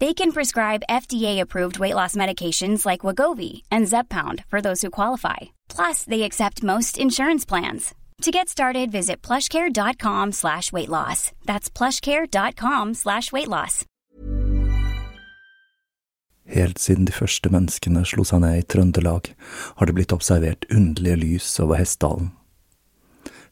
They can prescribe FDA-approved weight loss medications like Wagovi and Zepbound for those who qualify. Plus, they accept most insurance plans. To get started, visit plushcare.com slash weight loss. That's plushcare.com slash weight loss. Helt siden de første menneskene slo seg ned i Trøndelag, har det blitt observert underlige lys over.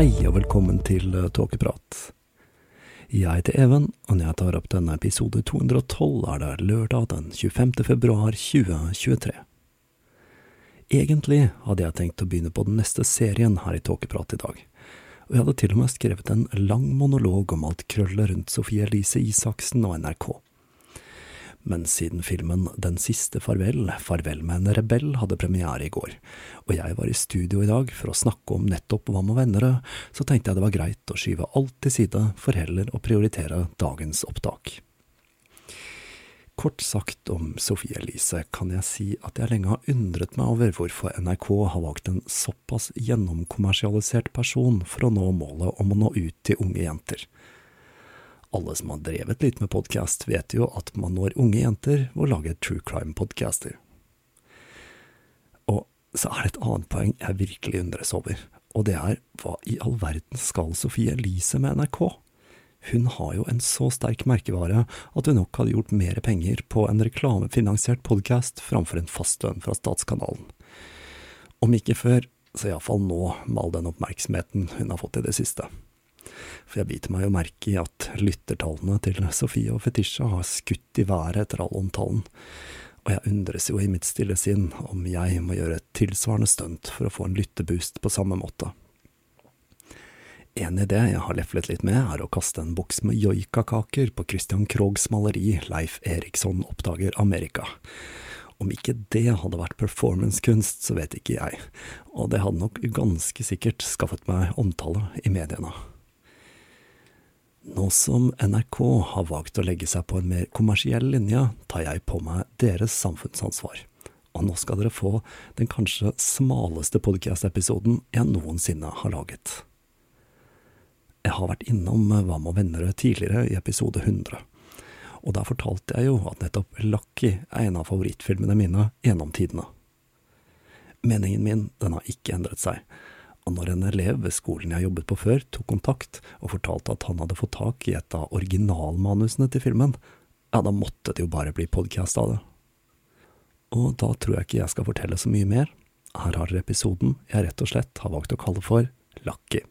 Hei og velkommen til Tåkeprat. Jeg heter Even, og når jeg tar opp denne episode 212, er det lørdag den 25. februar 2023. Egentlig hadde jeg tenkt å begynne på den neste serien her i Tåkeprat i dag, og jeg hadde til og med skrevet en lang monolog om alt krøllet rundt Sofie Elise Isaksen og NRK. Men siden filmen Den siste farvel, Farvel med en rebell, hadde premiere i går, og jeg var i studio i dag for å snakke om nettopp Hva med venner, så tenkte jeg det var greit å skyve alt til side for heller å prioritere dagens opptak. Kort sagt om Sofie Elise kan jeg si at jeg lenge har undret meg over hvorfor NRK har valgt en såpass gjennomkommersialisert person for å nå målet om å nå ut til unge jenter. Alle som har drevet litt med podkast, vet jo at man når unge jenter ved å lage true crime-podcaster. Og så er det et annet poeng jeg virkelig undres over, og det er hva i all verden skal Sofie Elise med NRK? Hun har jo en så sterk merkevare at hun nok hadde gjort mer penger på en reklamefinansiert podkast framfor en fast lønn fra statskanalen. Om ikke før, så iallfall nå, med all den oppmerksomheten hun har fått i det siste. For jeg biter meg jo merke i at lyttertallene til Sofie og Fetisha har skutt i været etter all omtalen, og jeg undres jo i mitt stille sinn om jeg må gjøre et tilsvarende stunt for å få en lytteboost på samme måte. En idé jeg har leflet litt med, er å kaste en boks med joikakaker på Christian Krogs maleri Leif Eriksson oppdager Amerika. Om ikke det hadde vært performancekunst, så vet ikke jeg, og det hadde nok ganske sikkert skaffet meg omtale i mediene. Nå som NRK har valgt å legge seg på en mer kommersiell linje, tar jeg på meg deres samfunnsansvar. Og nå skal dere få den kanskje smaleste podcast-episoden jeg noensinne har laget. Jeg har vært innom Hva med venner tidligere, i episode 100. Og der fortalte jeg jo at nettopp Lucky er en av favorittfilmene mine gjennom tidene. Meningen min, den har ikke endret seg, når en elev ved skolen jeg jobbet på før, tok kontakt og fortalte at han hadde fått tak i et av originalmanusene til filmen, ja, da måtte det jo bare bli podkast av det. Og da tror jeg ikke jeg skal fortelle så mye mer. Her har dere episoden jeg rett og slett har valgt å kalle for Lucky.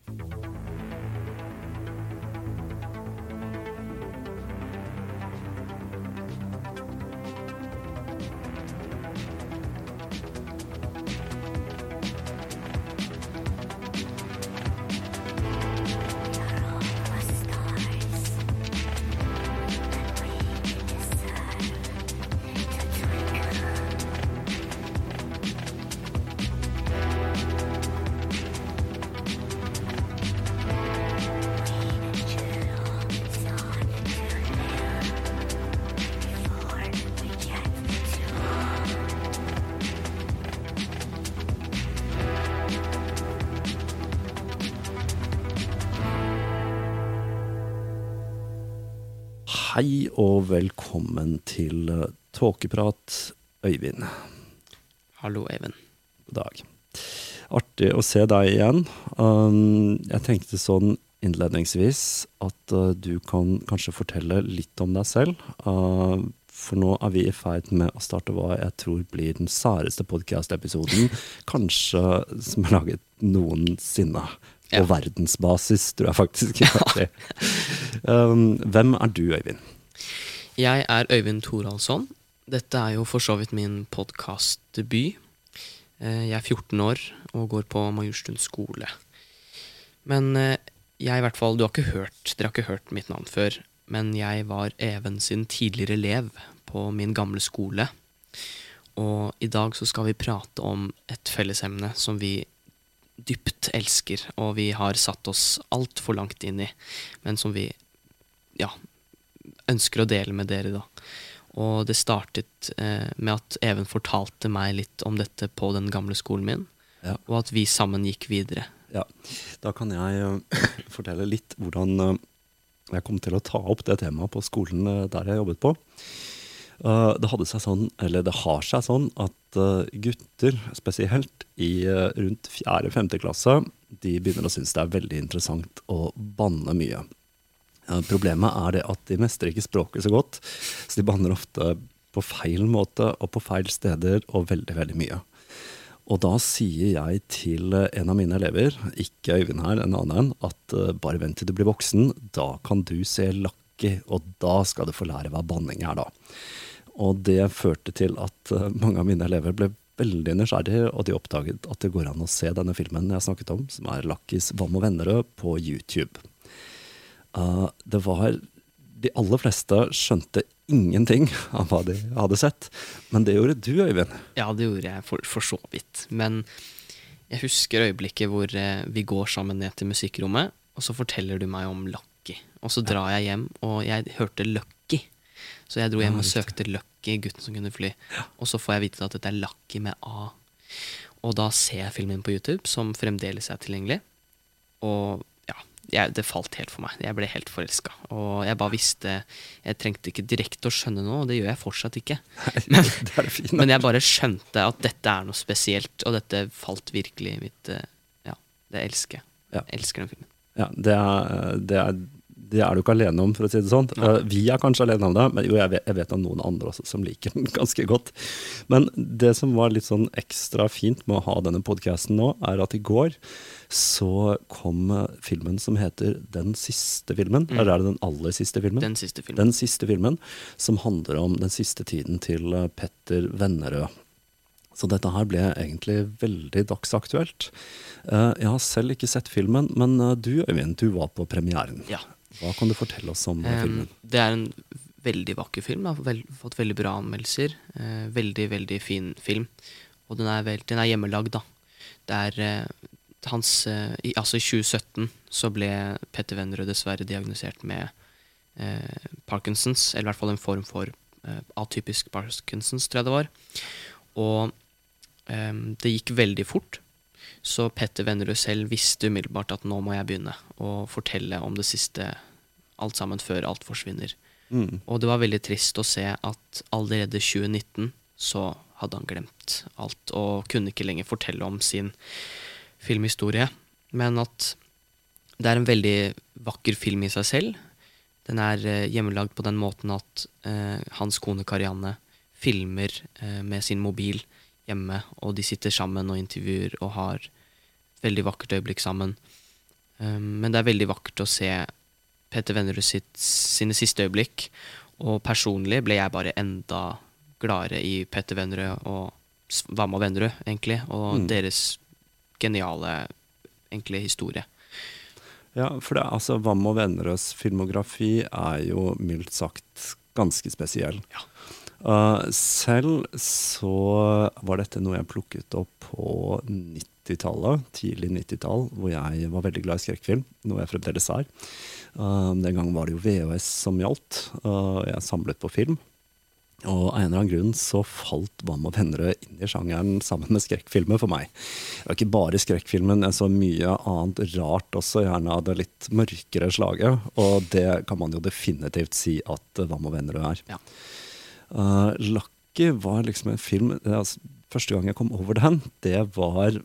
Hei og velkommen til eh, Tåkeprat, Øyvind. Hallo, Eivind. God dag. Artig å se deg igjen. Um, jeg tenkte sånn innledningsvis at uh, du kan kanskje fortelle litt om deg selv. Uh, for nå er vi i ferd med å starte hva jeg tror blir den særeste podkast-episoden kanskje som er laget noensinne. På Ja. verdensbasis, tror jeg faktisk. Ja. um, hvem er du, Øyvind? Jeg er Øyvind Thoralsson. Dette er jo for så vidt min podkastdebut. Eh, Jeg er 14 år og går på Majorstuen skole. Men eh, jeg i hvert fall, du har ikke hørt, dere har ikke hørt mitt navn før, men jeg var Even sin tidligere elev på min gamle skole. Og i dag så skal vi prate om et fellesemne som vi dypt elsker, og vi har satt oss altfor langt inn i, men som vi ja, ønsker å dele med dere, da. Og det startet eh, med at Even fortalte meg litt om dette på den gamle skolen min, Ja. og at vi sammen gikk videre. Ja, da kan jeg uh, fortelle litt hvordan uh, jeg kom til å ta opp det temaet på skolen uh, der jeg jobbet på. Eh, det hadde seg sånn, eller det har seg sånn at eh, gutter spesielt i eh, rundt fjerde-femte klasse, de begynner å synes det er veldig interessant å banne mye. Problemet er det at de mestrer ikke språket så godt, så de banner ofte på feil måte og på feil steder og veldig, veldig mye. Og da sier jeg til en av mine elever, ikke Øyvind her, en annen, at bare vent til du blir voksen, da kan du se Lucky, og da skal du få lære hva banning er da. Og det førte til at eh, mange av mine elever ble veldig nysgjerrige, og de oppdaget at det går an å se denne filmen jeg snakket om, som er 'Lakkis Vam og Vennerød, på YouTube. Uh, det var De aller fleste skjønte ingenting av hva de hadde sett, men det gjorde du, Øyvind. Ja, det gjorde jeg for, for så vidt. Men jeg husker øyeblikket hvor eh, vi går sammen ned til musikkrommet, og så forteller du meg om Lakki. Og så drar jeg hjem, og jeg hørte Lucky. Så jeg dro hjem og søkte Lucky, gutten som kunne fly. Og så får jeg vite at dette er Lucky med A. Og da ser jeg filmen på YouTube, som fremdeles er tilgjengelig. Og ja, jeg, det falt helt for meg. Jeg ble helt forelska. Og jeg bare visste Jeg trengte ikke direkte å skjønne noe, og det gjør jeg fortsatt ikke. Men, men jeg bare skjønte at dette er noe spesielt, og dette falt virkelig i mitt eh, Ja, det elsker jeg. Ja. Jeg elsker den filmen. Ja, det er, det, er, det er du ikke alene om, for å si det sånn. Eh, Vi er kanskje alene om det, men jo, jeg vet, jeg vet om noen andre også som liker den ganske godt. Men det som var litt sånn ekstra fint med å ha denne podkasten nå, er at i går så kom eh, filmen som heter Den siste filmen. Eller er det den aller siste filmen? Den siste filmen. Den siste filmen, som handler om den siste tiden til eh, Petter Vennerød. Så dette her ble egentlig veldig dagsaktuelt. Jeg har selv ikke sett filmen, men du Øyvind, du var på premieren. Ja. Hva kan du fortelle oss om um, filmen? det er en veldig vakker film. Den har vel, fått veldig bra anmeldelser. Eh, veldig, veldig fin film. Og den er, vel, den er hjemmelagd, da. Det er eh, hans eh, i, Altså, i 2017 så ble Petter Vennerød dessverre diagnosert med eh, Parkinsons, eller i hvert fall en form for eh, atypisk Parkinsons, tror jeg det var. Og det gikk veldig fort. Så Petter Vennerud selv visste umiddelbart at nå må jeg begynne å fortelle om det siste, alt sammen før alt forsvinner. Mm. Og det var veldig trist å se at allerede 2019 så hadde han glemt alt, og kunne ikke lenger fortelle om sin filmhistorie. men at det er en veldig vakker film i seg selv. Den er eh, hjemmelagd på den måten at eh, hans kone Karianne filmer eh, med sin mobil hjemme, og de sitter sammen og intervjuer og har et veldig vakkert øyeblikk sammen. Um, men det er veldig vakkert å se Peter Vennerud sitt, sine siste øyeblikk, og personlig ble jeg bare enda gladere i Petter Vennerød og Vamma Vennerød, egentlig, og Mm. deres geniale egentlig historie. Ja, for det, altså, Vam og Vennerøds filmografi er jo mildt sagt ganske spesiell. Ja. Uh, selv så var dette noe jeg plukket opp på 90-tallet, tidlig 90-tall, hvor jeg var veldig glad i skrekkfilm, noe jeg fremdeles er. Uh, den gangen var det jo VHS som gjaldt. Uh, jeg samlet på film. Og av en eller annen grunn så falt Vam og Vennerød inn i sjangeren sammen med skrekkfilmer for meg. Det var ikke bare skrekkfilmen, jeg så mye annet rart også, gjerne av det litt mørkere slaget. Og det kan man jo definitivt si at Vam og Vennerød er. Ja. Uh, Lucky var liksom en film altså, Første gang jeg kom over den, det var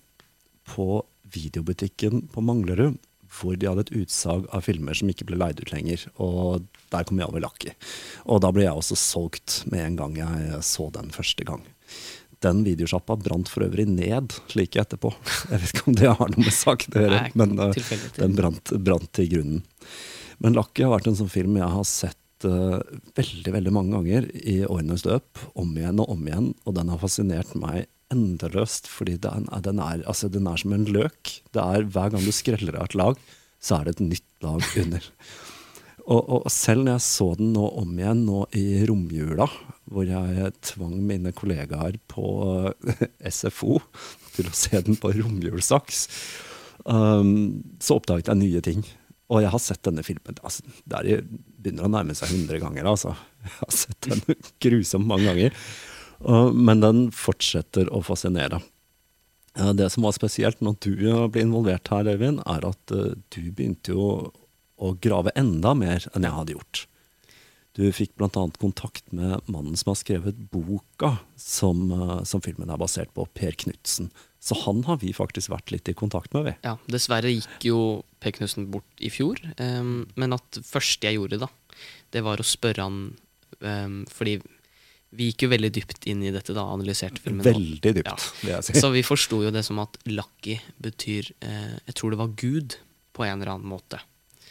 på videobutikken på Manglerud. Hvor de hadde et utsag av filmer som ikke ble leid ut lenger. Og der kom jeg over Lucky. Og da ble jeg også solgt med en gang jeg så den første gang. Den videosjappa brant for øvrig ned like etterpå. Jeg vet ikke om det har noe med saken å gjøre, men uh, den brant, brant til grunnen. Men Lucky har vært en sånn film jeg har sett uh, veldig veldig mange ganger i årenes løp. Om igjen og om igjen. Og den har fascinert meg endeløst, fordi den den er, altså, den er som en løk. Det er Hver gang du skreller av et lag, så er det et nytt lag under. Og, og selv når jeg så den nå om igjen nå i romjula, hvor jeg tvang mine kollegaer på uh, SFO til å se den på romjulsaks, um, så oppdaget jeg nye ting. Og jeg har sett denne filmen altså, Det er, begynner å nærme seg 100 ganger. Altså. Jeg har sett den grusomt mange ganger. Men den fortsetter å fascinere. Det som var spesielt når du uh, ble involvert her, Øyvind, er at uh, du begynte jo å grave enda mer enn jeg hadde gjort. Du fikk bl.a. kontakt med mannen som har skrevet boka som, uh, som filmen er basert på, Per Knutsen. Så han har vi faktisk vært litt i kontakt med, vi. Ja, dessverre gikk jo Per Knutsen bort i fjor, Um, men at første jeg gjorde da, det var å spørre han um, Fordi vi gikk jo veldig dypt inn i dette da, analyserte filmen. Veldig dypt, Ja. si. Så vi forsto jo det som at lucky betyr eh, Jeg tror det var Gud, på en eller annen måte.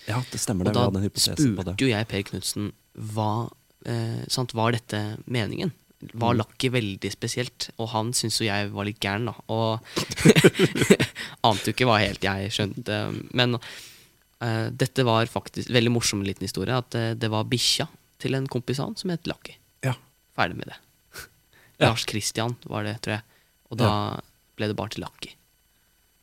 Ja, det stemmer. Og det. Da spurte jo jeg Per Knutsen hva eh, sant, Var dette meningen? Var Mm. Lucky veldig spesielt? Og han syntes jo jeg var litt gæren, da. Og ante jo ikke hva helt jeg skjønte. Men uh, dette var faktisk veldig morsom liten historie. At uh, det var bikkja til en kompis av han som het Lucky. Ja. Ferdig med det. Ja. Lars Christian var det, tror jeg. Og da ble det bare til Lucky.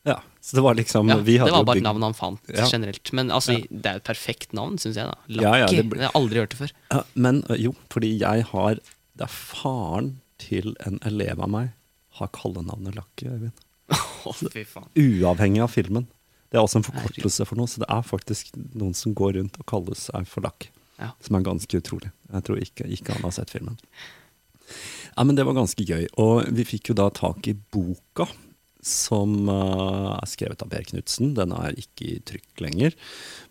ja. Så det var liksom Ja, det var bare navnet han fant Ja. generelt. Men altså, Ja. det er et perfekt navn, syns jeg. da Lucky. Ja, ja, det det, blir- har jeg aldri hørt det før. Ja, men jo, fordi jeg har Det er faren til en elev av meg har kallenavnet Lucky, Øyvind. Oh, fy faen. Uavhengig av filmen. Det er også en forkortelse for noe, så det er faktisk noen som går rundt og kaller seg for Lucky. Ja. Som er ganske utrolig. Jeg tror ikke, ikke han har sett filmen. Ja, men Det var ganske gøy. Og vi fikk jo da tak i boka, som eh, er skrevet av Per Knutsen. Den er ikke i trykk lenger.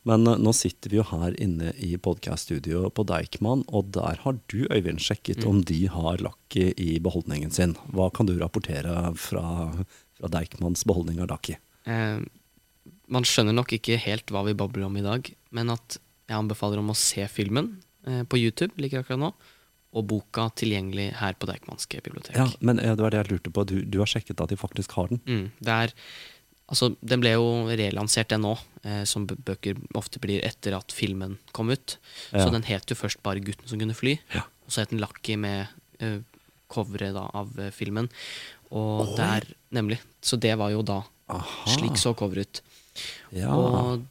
Men eh, nå sitter vi jo her inne i podkaststudioet på Deichman, og der har du, Øyvind, sjekket om de har lakki i beholdningen sin. Hva kan du rapportere fra, fra Deichmans beholdning av lakki? Eh, man skjønner nok ikke helt hva vi babler om i dag, men at jeg anbefaler om å se filmen eh, på YouTube, like akkurat nå, og boka tilgjengelig her på Deichmanske bibliotek. Ja, men det var det jeg lurte på. Du, du har sjekket at de faktisk har den? Mm, det er, altså, den ble jo relansert, den nå, eh, som bøker ofte blir etter at filmen kom ut. Ja. Så den het jo først bare 'Gutten som kunne fly', Ja. og så het den 'Lucky' med eh, coveret av eh, filmen. Og Oi. der, nemlig. Så det var jo da Aha. Slik så coveret ut. Ja. Og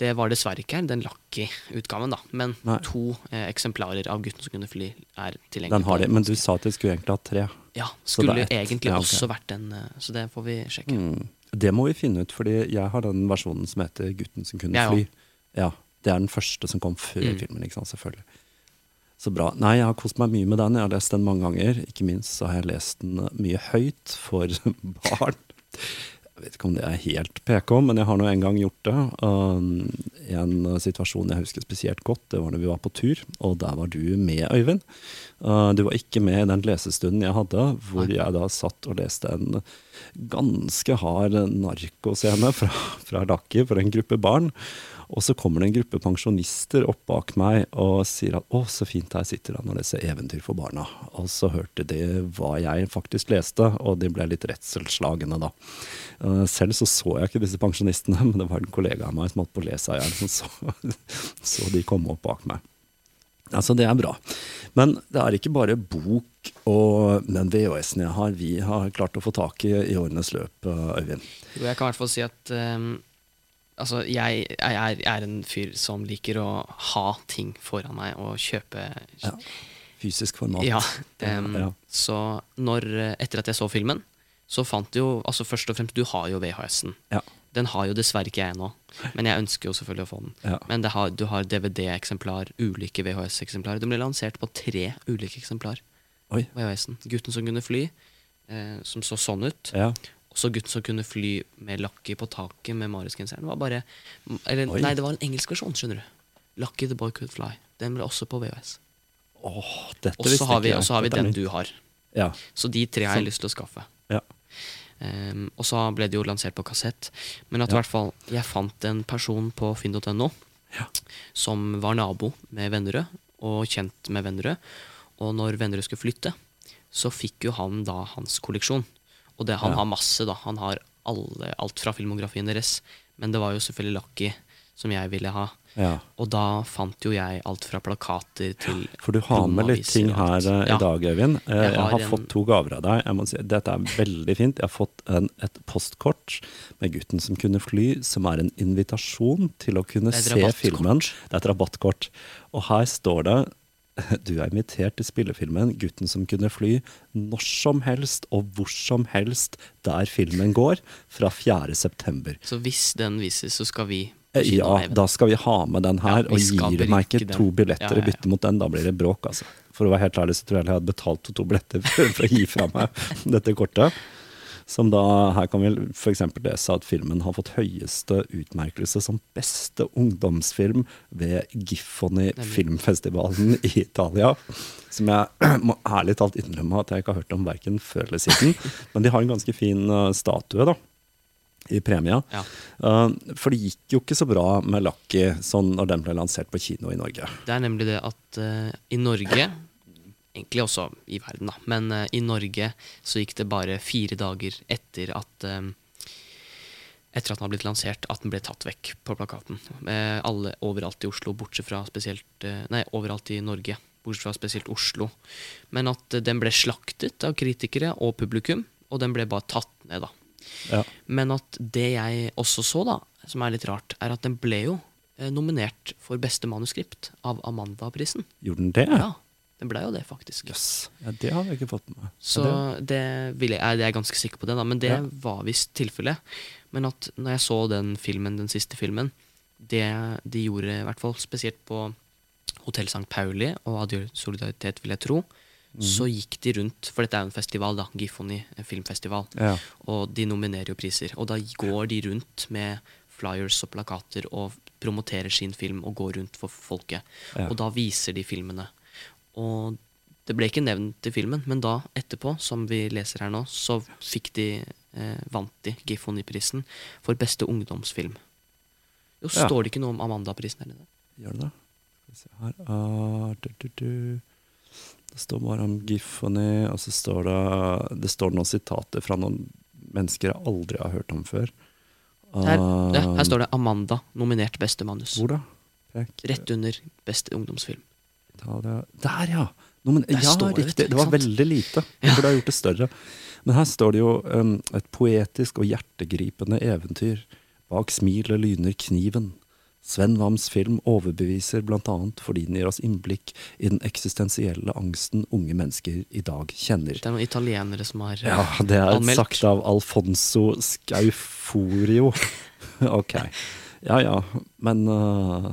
det var dessverre ikke her, den Lucky-utgaven, da. Men Nei. to eh, eksemplarer av 'Gutten som kunne fly' er tilgjengelig. Den har de, men du sa at de skulle egentlig ha tre. Ja, skulle egentlig Ja, okay. også vært en eh, Så det får vi sjekke. Mm. Det må vi finne ut, fordi jeg har den versjonen som heter 'Gutten som kunne fly'. Ja, Det er den første som kom før Mm. filmen, ikke sant, selvfølgelig. Så bra. Nei, jeg har kost meg mye med den. Jeg har lest den mange ganger. Ikke minst så har jeg lest den mye høyt for barn. Jeg vet ikke om det er helt PK, men jeg har nå en gang gjort det. Um, en situasjon jeg husker spesielt godt, det var når vi var på tur, og der var du med, Øyvind. Uh, du var ikke med i den lesestunden jeg hadde, hvor jeg da satt og leste en ganske hard narkoscene fra, fra Lucky for en gruppe barn. Og så kommer det en gruppe pensjonister opp bak meg og sier at 'å, så fint her sitter han og leser eventyr for barna'. Og så hørte de hva jeg faktisk leste, og de ble litt redselsslagne da. Uh, selv så så jeg ikke disse pensjonistene, men det var en kollega av meg som holdt på å le seg i hjel, som så, så de komme opp bak meg. Altså, det er bra. Men det er ikke bare bok og den VHS-en jeg har, vi har klart å få tak i i årenes løp, uh, Øyvind. Jo, jeg kan i hvert fall si at um, altså, jeg, jeg, er, jeg er en fyr som liker å ha ting foran meg og kjøpe Ja. Fysisk format. Ja, um, Ja. Så når, eh, etter at jeg så filmen, så fant du jo altså Først og fremst, du har jo VHS-en. Ja. Den har jo dessverre ikke jeg ennå, men jeg ønsker jo selvfølgelig å få den. Ja. Men det har, du har DVD-eksemplar, ulike VHS-eksemplarer. Den ble lansert på tre ulike eksemplar. Oi. VHS-en. Gutten som kunne fly, eh, som så sånn ut. Ja. Og så gutten som kunne fly med Lucky på taket med Marius-genseren. Var bare Eller nei, det var en engelsk versjon, skjønner du. Lucky the Boy Could Fly. Den ble også på VHS. Åh, dette Og så har, vi- har vi den du har. Ja. Så de tre har jeg lyst til å skaffe. ja. Ehm, og så ble det jo lansert på kassett. Men at i Ja. hvert fall jeg fant en person på finn.no Ja. som var nabo med Vennerød, og kjent med Vennerød. Og når Vennerød skulle flytte, så fikk jo han da hans kolleksjon. Og det, han Ja. har masse, da. Han har alle, alt fra filmografien deres. Men det var jo selvfølgelig Lucky som jeg ville ha. Ja. Og da fant jo jeg alt fra plakater til For du har med litt ting her uh, i dag, Øyvind. Eh, Jeg Jeg har har en- fått to gaver av deg. Jeg må si, dette er veldig fint. Jeg har fått en, et postkort med 'Gutten som kunne fly', som er en invitasjon til å kunne se filmen. Det er et rabattkort. Og her står det du er invitert til spillefilmen 'Gutten som kunne fly' når som helst og hvor som helst der filmen går, fra 4. september. Så hvis den vises, så skal vi Ja, da skal vi ha med den her, Ja, og gir du meg ikke to billetter Ja, ja, i bytte mot den, da blir det bråk, altså. For å være helt ærlig så tror jeg jeg hadde betalt to billetter for, å gi fra meg dette kortet. Som da, Her kan vi f.eks. lese at filmen har fått høyeste utmerkelse som beste ungdomsfilm ved Giffoni filmfestivalen i Italia. Som jeg må ærlig talt innrømme at jeg ikke har hørt om verken før eller siden. Men de har en ganske fin eh, statue, da. I premia. Ja. Uh, for det gikk jo ikke så bra med Lucky sånn når den ble lansert på kino i Norge. Det er nemlig det at uh, i Norge, egentlig også i verden, da, men uh, i Norge så gikk det bare fire dager etter at etter at den har blitt lansert, at den ble tatt vekk på plakaten. Alle overalt i Oslo, bortsett fra spesielt Nei, overalt i Norge, bortsett fra spesielt Oslo. Men at den ble slaktet av kritikere og publikum, og den ble bare tatt ned, da. Ja. Men at det jeg også så, da, som er litt rart, er at den ble jo eh, nominert for beste manuskript av Amanda-prisen. Gjorde den det? Ja, den ble jo det, faktisk. Yes. Ja, det har jeg ikke fått med meg. Så det jeg, jeg er ganske sikker på det, da, men det Ja. var visst tilfellet. Men at når jeg så den filmen, den siste filmen, det de gjorde, i hvert fall spesielt på Hotell St. Pauli og Adjø Solidaritet, vil jeg tro, Mhm. så gikk de rundt, for dette er jo en festival, da, Gifoni filmfestival, Ja. og de nominerer jo priser. Og da går de rundt med flyers og plakater og promoterer sin film og går rundt for folket. Ja. Og da viser de filmene. Og det ble ikke nevnt i filmen, men da etterpå, som vi leser her nå, så fikk de, eh, vant de Gifoni-prisen for beste ungdomsfilm. Jo, Ja. står det ikke noe om Amanda-prisen her nede? Gjør det det? Skal vi se her ah, du, du, du. Det står bare om Giffony, og så står det Det står noen sitater fra noen mennesker jeg aldri har hørt om før. Her, Ah, ja, her står det Amanda, nominert beste manus. Hvor da? Pek. Rett under beste ungdomsfilm. Italia. Der, ja! No, men, Der ja, står det, riktig. ikke Det var veldig lite. Jeg burde ha gjort det større. Men her står det jo um, et poetisk og hjertegripende eventyr. Bak smilet lyner kniven. Sven Wams film overbeviser bl.a. fordi den gir oss innblikk i den eksistensielle angsten unge mennesker i dag kjenner. Det er noen italienere som har anmeldt Ja, det er anmeldt. sagt av Alfonso Scauforio. ok. Ja ja, men uh,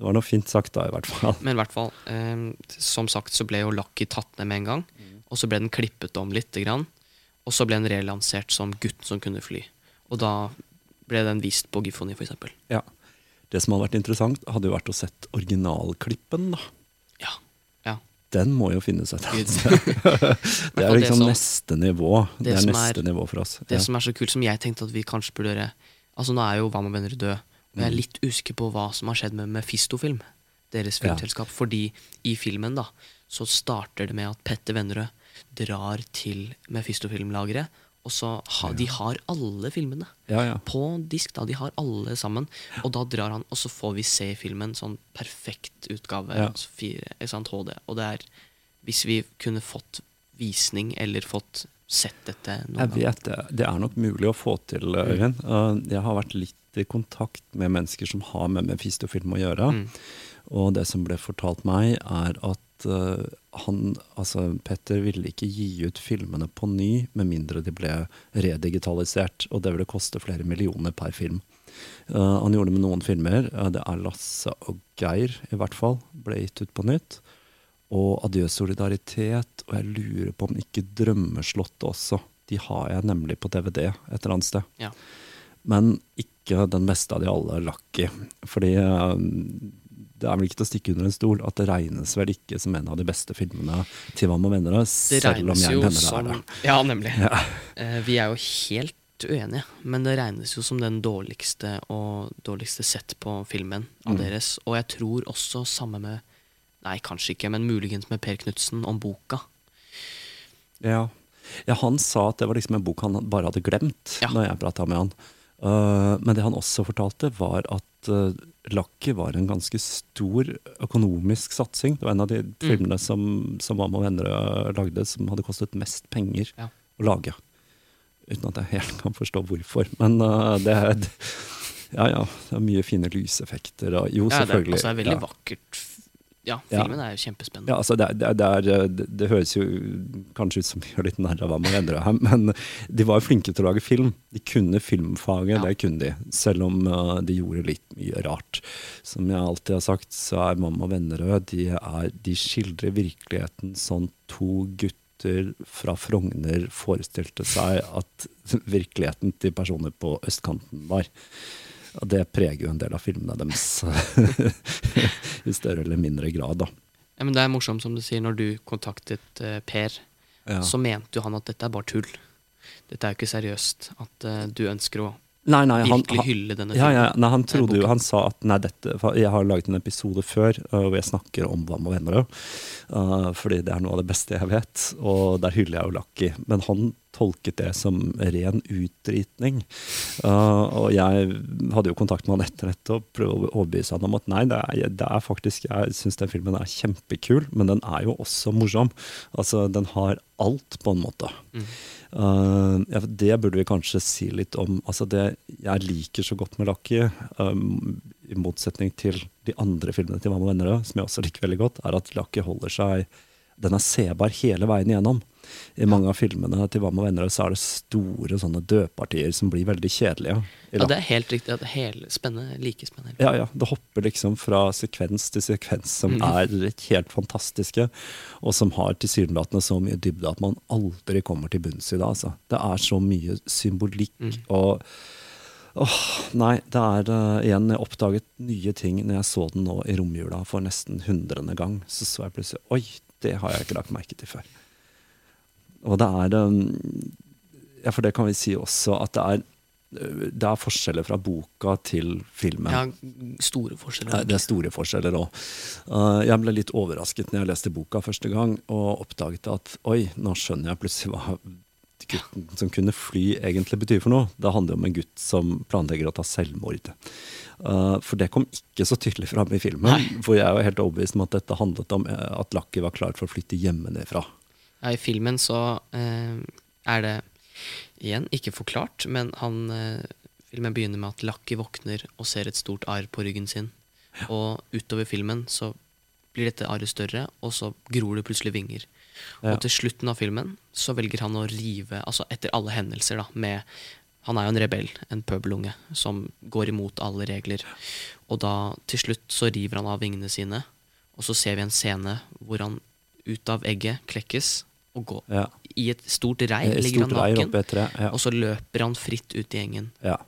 det var noe fint sagt da, i hvert fall. Men i hvert fall, um, som sagt så ble jo Lucky tatt ned med en gang. Mm. Og så ble den klippet om lite grann. Og så ble den relansert som 'Gutten som kunne fly'. Og da ble den vist på Gifoni, for eksempel. Ja. Det som hadde vært interessant, hadde jo vært å sett originalklippen. da. Ja. ja. Den må jo finnes et det er er det liksom som- neste nivå. Det, det er neste er- nivå for oss. Det Ja. som er så kult, som jeg tenkte at vi kanskje burde gjøre Altså Nå er jo Hva med venner død, og jeg er litt usikker på hva som har skjedd med Mephisto-film. Deres Ja. Fordi i filmen da så starter det med at Petter Vennerød drar til Mephisto-filmlageret. Og så ha, De har alle filmene Ja, ja. på disk. da, De har alle sammen. Og da drar han, og så får vi se filmen sånn perfekt utgave. Ja. Altså fire, sant, HD. Og det er Hvis vi kunne fått visning, eller fått sett dette noen Jeg vet det. Det er nok mulig å få til, Øyvind. Uh, Jeg har vært litt i kontakt med mennesker som har med Mephisto-film å gjøre. Mm. Og det som ble fortalt meg, er at uh, han, altså Petter ville ikke gi ut filmene på ny med mindre de ble redigitalisert. Og det ville koste flere millioner per film. Uh, han gjorde det med noen filmer. Uh, det er Lasse og Geir, i hvert fall, ble gitt ut på nytt. Og Adjø solidaritet, og jeg lurer på om ikke Drømmeslottet også. De har jeg nemlig på DVD et eller annet sted. Ja. Men ikke den beste av de alle, Lucky. Fordi det er vel ikke til å stikke under en stol at det regnes vel ikke som en av de beste filmene til Hva med venner, Det selv om jeg mener det som er det. Ja, nemlig. Ja. Uh, vi er jo helt uenige, men det regnes jo som den dårligste og dårligste sett på filmen av Mm. deres. Og jeg tror også samme med Nei, kanskje ikke, men muligens med Per Knutsen om boka. Ja. ja, han sa at det var liksom en bok han bare hadde glemt Ja. når jeg prata med han. Uh, men det han også fortalte, var at uh, Lucky var en ganske stor økonomisk satsing. Det var en av de Mm. filmene som, som Mamma og venner uh, lagde, som hadde kostet mest penger Ja. å lage. Uten at jeg helt kan forstå hvorfor. Men uh, det er Ja ja, det er mye fine lyseffekter og Jo, Ja, det, er- selvfølgelig. altså, det er veldig vakkert. Ja, Ja. filmen er jo kjempespennende. Ja, altså det, det, det, er, det, det høres jo kanskje ut som vi gjør litt narr av hva man endrer her, men de var jo flinke til å lage film. De kunne filmfaget, Ja. det kunne de. Selv om uh, de gjorde litt mye rart. Som jeg alltid har sagt, så er Mamma og Vennerød de, er, de skildrer virkeligheten sånn to gutter fra Frogner forestilte seg at virkeligheten til personer på østkanten var. Og det preger jo en del av filmene deres i større eller mindre grad, da. Ja, men det er morsomt som du sier, når du kontaktet uh, Per, Ja. så mente jo han at dette er bare tull. Dette er jo ikke seriøst. At uh, du ønsker å Nei, nei, han, virkelig hylle denne ja, ja, nei, han eh, trodde jo. Han sa at nei, dette Jeg har laget en episode før uh, hvor jeg snakker om Hva med venner uh, fordi det er noe av det beste jeg vet, og der hyller jeg jo Lucky. Men han tolket det som ren utdritning. Uh, og jeg hadde jo kontakt med han etter dette og prøvde å overbevise han om at nei, det er, det er faktisk Jeg syns den filmen er kjempekul, men den er jo også morsom. Altså, den har alt, på en måte. Mm. Uh, ja, det burde vi kanskje si litt om. Altså det jeg liker så godt med Lucky, um, i motsetning til de andre filmene til Mamma og venner, som jeg også liker veldig godt, er at Lucky holder seg Den er sebar hele veien igjennom. I mange av filmene til Hva med venner så er det store sånne dødpartier som blir veldig kjedelige. Ja, det er helt riktig. At hele spennende, like spennende. Ja, ja. Det hopper liksom fra sekvens til sekvens som mm. er helt fantastiske, og som har tilsynelatende så mye dybde at man aldri kommer til bunns i det. Altså. Det er så mye symbolikk mm. og Åh, nei, det er uh, igjen Jeg oppdaget nye ting når jeg så den nå i romjula for nesten hundrede gang. Så så jeg plutselig Oi, det har jeg ikke lagt merke til før. Og det er um, Ja, for det kan vi si også at det er uh, det er forskjeller fra boka til filmen. Ja, store forskjeller. Det er store forskjeller òg. jeg ble litt overrasket når jeg leste boka første gang, og oppdaget at oi, nå skjønner jeg plutselig hva gutten som kunne fly egentlig betyr for noe. Det handler om en gutt som planlegger å ta selvmord. Uh, for det kom ikke så tydelig fram i filmen, Nei. For jeg jo helt overbevist om at dette handlet om eh, at Lucky var klar for å flytte hjemmefra. Ja, I filmen så eh, er det igjen ikke forklart, men han eh, filmen begynner med at Lucky våkner og ser et stort arr på ryggen sin. Og utover filmen så blir dette arret større, og så gror det plutselig vinger. Ja. Og til slutten av filmen så velger han å rive, altså etter alle hendelser, da, med Han er jo en rebell, en pøbelunge, som går imot alle regler. Og da, til slutt, så river han av vingene sine, og så ser vi en scene hvor han ut av egget klekkes og gå. Ja. i et stort reir, ligger han naken, tre. Ja. og så løper han fritt ut i gjengen. ja.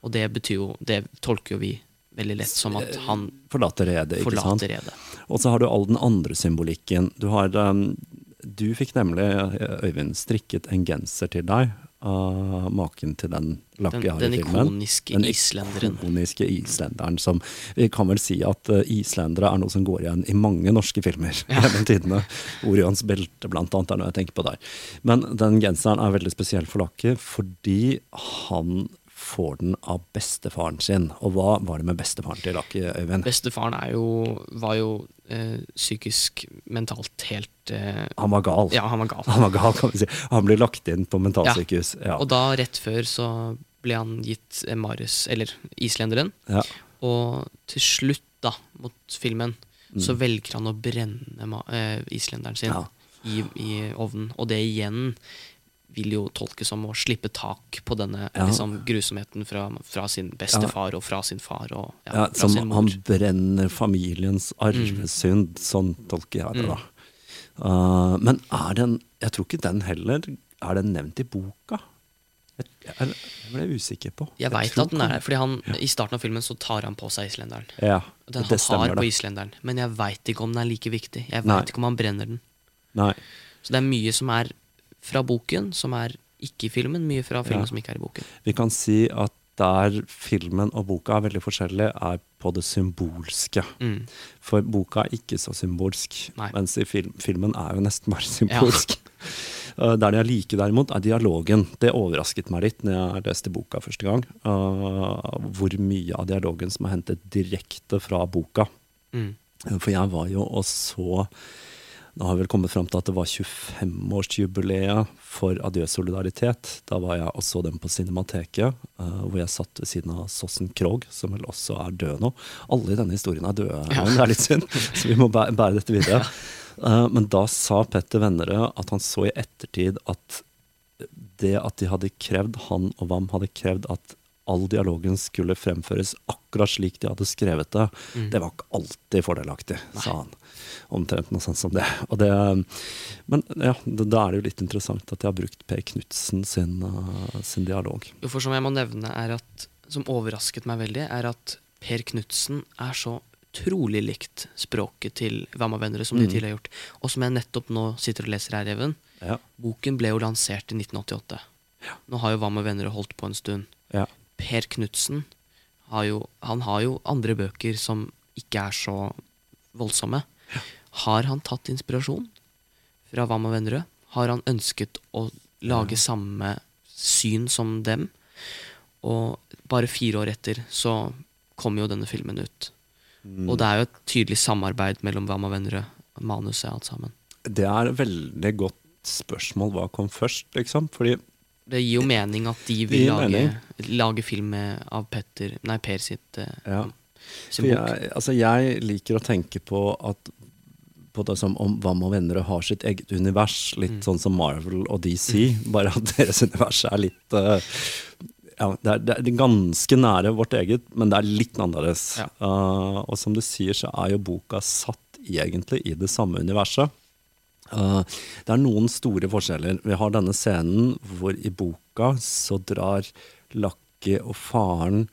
Og det betyr jo Det tolker jo vi veldig lett som at han Forlater redet, forlater redet. Og så har du all den andre symbolikken. Du har um, Du fikk nemlig, eh, Øyvind, strikket en genser til deg av maken til den Den, lakke har den filmen. ikoniske Den islenderen. ikoniske islenderen som Vi kan vel si at uh, islendere er noe som går igjen i mange norske filmer gjennom tidene. Orions belte, blant annet, er noe jeg tenker på der. Men den genseren er veldig spesiell for Lakke fordi han får den av bestefaren sin. Og hva var det med bestefaren til Lakke, Øyvind? Bestefaren er jo, var jo eh, psykisk, mentalt helt eh, Han var gal. Ja, han var gal. Han var gal, kan vi si. Han ble lagt inn på mentalsykehus. Ja. Og da, rett før, så ble han gitt eh, Marius, eller islenderen. Ja. Og til slutt, da, mot filmen, så Mm. velger han å brenne eh, islenderen sin Ja. i, i ovnen. Og det igjen vil jo tolkes som å slippe tak på denne Ja. liksom, grusomheten fra, fra sin bestefar og fra sin far og ja, Ja, som sin mor. han brenner familiens arvesynd, sånn tolker jeg det da. Uh, men er den Jeg tror ikke den heller Er den nevnt i boka? Jeg, jeg, jeg ble usikker på. Jeg veit at den er der, fordi han, i starten av filmen så tar han på seg islenderen. Ja, Den han har på islenderen, men jeg veit ikke om den er like viktig. Jeg veit ikke om han brenner den. Nei. Så det er mye som er fra boken, som er ikke i filmen. Mye fra filmen Ja. som ikke er i boken. Vi kan si at der filmen og boka er veldig forskjellige, er på det symbolske. Mm. For boka er ikke så symbolsk, Nei. mens i film, filmen er jo nesten bare symbolsk. Ja. der de er like, derimot, er dialogen. Det overrasket meg litt når jeg leste boka første gang. uh, hvor mye av dialogen som er hentet direkte fra boka. Mm. Uh, For jeg var jo og så Nå har vi vel kommet fram til at det var 25-årsjubileet for Adjø solidaritet. Da var jeg og så den på Cinemateket, uh, hvor jeg satt ved siden av Sossen Krogh, som vel også er død nå. Alle i denne historien er døde, Ja. det er litt synd, så vi må bære, bære dette videre. Ja. men da sa Petter Vennerød at han så i ettertid at det at de hadde krevd, han og Wam hadde krevd at all dialogen skulle fremføres akkurat slik de hadde skrevet det, Mm. det var ikke alltid fordelaktig, sa han. Omtrent noe sånt som det. Og det men ja, da er det jo litt interessant at de har brukt Per Knutsen sin, uh, sin dialog. Jo, for som jeg må nevne, er at Som overrasket meg veldig, er at Per Knutsen er så utrolig likt språket til Vamma Venner som de Mm. tidligere har gjort. Og som jeg nettopp nå sitter og leser her, Even. Ja. Boken ble jo lansert i 1988. Nå har jo Hva med venner holdt på en stund. Ja. Per Knutsen har jo, han har jo andre bøker som ikke er så voldsomme. Har han tatt inspirasjon fra Hva og Vennerød? Har han ønsket å lage samme syn som dem? Og bare fire år etter så kom jo denne filmen ut. Mm. Og det er jo et tydelig samarbeid mellom Hva og Vennerød, manuset alt sammen. Det er veldig godt spørsmål. Hva kom først, liksom? Fordi Det gir jo mening at de vil lage, lage film av Petter, nei, Per sitt eh, Ja. sin bok. jeg, altså jeg liker å tenke på at på det som om Hva med venner har sitt eget univers, litt Mm. sånn som Marvel og DC, bare at deres univers er litt uh, ja, det er, det er ganske nære vårt eget, men det er litt annerledes. Ja. Uh, og som du sier, så er jo boka satt egentlig i det samme universet. Eh, det er noen store forskjeller. Vi har denne scenen hvor i boka så drar Lakke og faren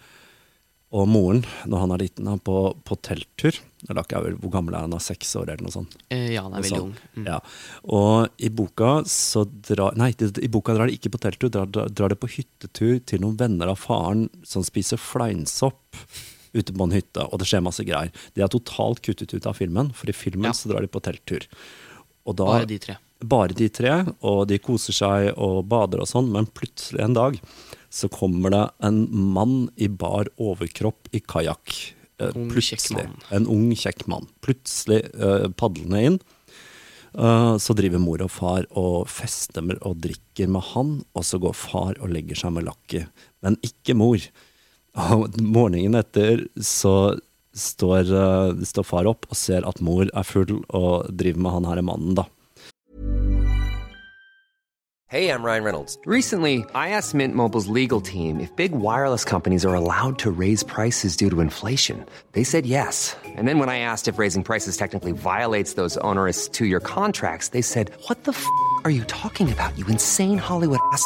og moren, når han er liten, er på, på telttur. Lakke er vel, Hvor gammel er han? Seks år, eller noe sånt? Eh, ja, han er veldig Sånn. ung. Mm. Ja. Og i boka så drar Nei, i boka drar de ikke på telttur, drar, drar, drar de på hyttetur til noen venner av faren som spiser fleinsopp ute på en hytte, og det skjer masse greier. De er totalt kuttet ut av filmen, for i filmen Ja. så drar de på telttur. Og da, Bare de tre. bare de tre, og de koser seg og bader og sånn, men plutselig en dag så kommer det en mann i bar overkropp i kajakk. Eh, plutselig. En ung, kjekk mann. Plutselig uh, padlende inn. Uh, så driver mor og far og festemmer og drikker med han, og så går far og legger seg med Lakki. Men ikke mor. Og morgenen etter så står, eh, står far opp og ser at mor er full og driver med han mannen, da. Hey, I'm Ryan Reynolds. Recently, I asked Mint Mobile's legal team if big wireless companies are allowed to raise prices due to inflation. They said yes. And then when I asked if raising prices technically violates those onerous two year contracts, they said, What the f are you talking about, you insane Hollywood ass?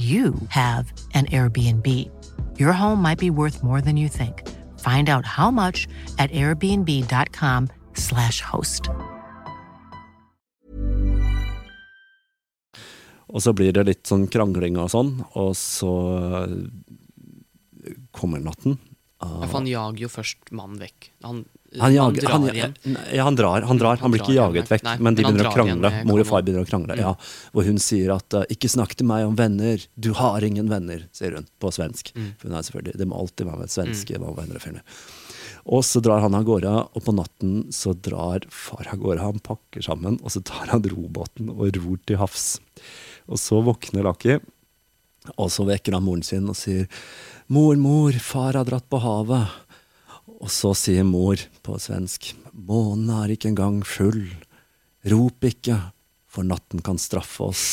you have an Airbnb. Your home might be worth more than you think. Find out how much at airbnb.com/slash host. Og så blir det litt sånn krangling og sånn, og så eh, kommer natten. Ja, for han jager jo først mannen vekk. Han, Han, jager, drar han, ja, han drar, han drar. Han Han blir ikke jaget vekk, nei, men de begynner å krangle. Igjen, Mor og far begynner å krangle, ja. Hvor hun sier at eh, 'ikke snakk til meg om venner, du har ingen venner', sier hun på svensk. Mm. For hun er selvfølgelig, Det må alltid være svenske mm. venner og. Og så drar han av gårde, og på natten så drar far av gårde. Han pakker sammen, og så tar han robåten og ror til havs. Og så våkner Laki, og så vekker han moren sin og sier 'Mor, mor, far har dratt på havet'. Og så sier mor på svensk 'Månen er ikke engang full'. Rop ikke, for natten kan straffe oss.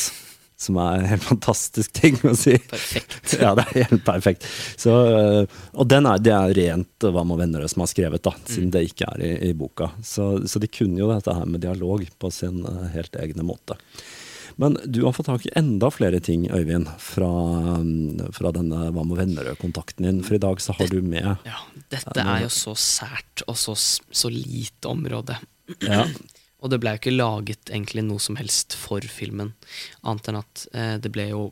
Som er en helt fantastisk ting å si. Perfekt. ja, det er helt perfekt. Så, øh, og den er, det er rent Hva med venner som har skrevet, da, siden det ikke er i, i boka. Så, så de kunne jo dette her med dialog på sin øh, helt egne måte. Men du har fått tak i enda flere ting, Øyvind, fra, øh, fra denne Hva med vennerød-kontakten din. For i dag så har du med Ja, dette er jo så sært og så, så lite område. ja, Og det ble jo ikke laget egentlig noe som helst for filmen, annet enn at eh, det ble jo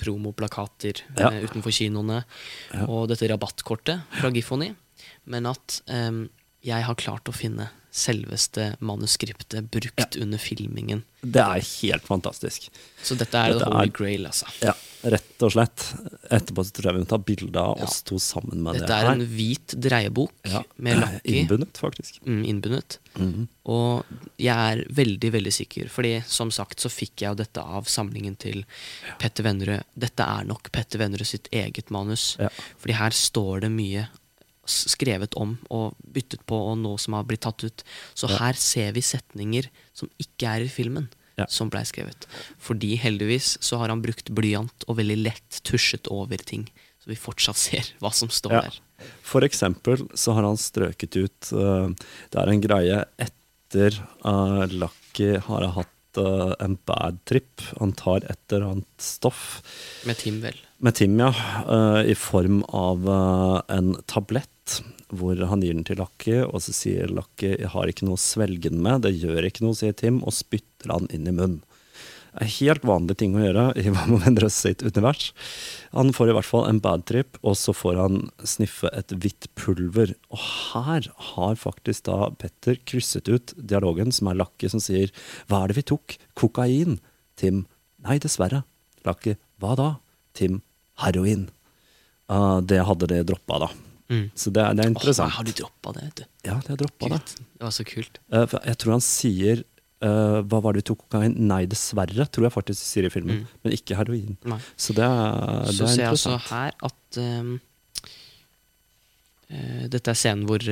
promoplakater Ja. eh, utenfor kinoene, og dette rabattkortet fra Gifoni. Men at eh, jeg har klart å finne selveste manuskriptet brukt under filmingen. Det er helt fantastisk. Så dette er Dette holy er- grail, altså. Ja, rett og slett. Etterpå så tror jeg vi må ta bilde av Ja. oss to sammen med Dette det er en hvit dreiebok Ja, med Lucky Innbundet, faktisk. mm, innbundet. Og jeg er veldig, veldig sikker, fordi som sagt så fikk jeg jo dette av samlingen til Petter Vennerød. Dette er nok Petter Vennerød sitt eget manus. Ja. Fordi her står det mye skrevet om og byttet på, og nå som har blitt tatt ut. Så her ser vi setninger som ikke er i filmen. Ja. Som blei skrevet. Fordi heldigvis så har han brukt blyant og veldig lett tusjet over ting. Så vi fortsatt ser hva som står Ja. der. For eksempel så har han strøket ut uh, Det er en greie etter uh, Lucky har hatt uh, en bad trip. Han tar et eller annet stoff Med Tim, vel. med Tim, ja, i form av en tablett. Hvor han gir den til Lakki, og så sier Lakki 'jeg har ikke noe å svelge den med'. Det gjør ikke noe, sier Tim, og spytter han inn i munnen. Det er helt vanlig ting å gjøre i Hva med venner sitt univers. Han får i hvert fall en bad trip, og så får han sniffe et hvitt pulver. Og her har faktisk da Petter krysset ut dialogen som er Lakki, som sier 'Hva er det vi tok? Kokain?' Tim 'Nei, dessverre'. Lakki 'Hva da?' Tim 'Heroin'. Uh, det hadde de droppa, da. Mm. Så det er, det er interessant. interessant. har du droppa det, vet du? Ja, det har droppa det. Det var så kult. Uh, jeg tror han sier uh, Hva var det vi tok kokain? Nei, dessverre, tror jeg faktisk sier i filmen. Mm. Men ikke heroin. Nei. Så det er, det Så er ser jeg også her at um, Dette er scenen hvor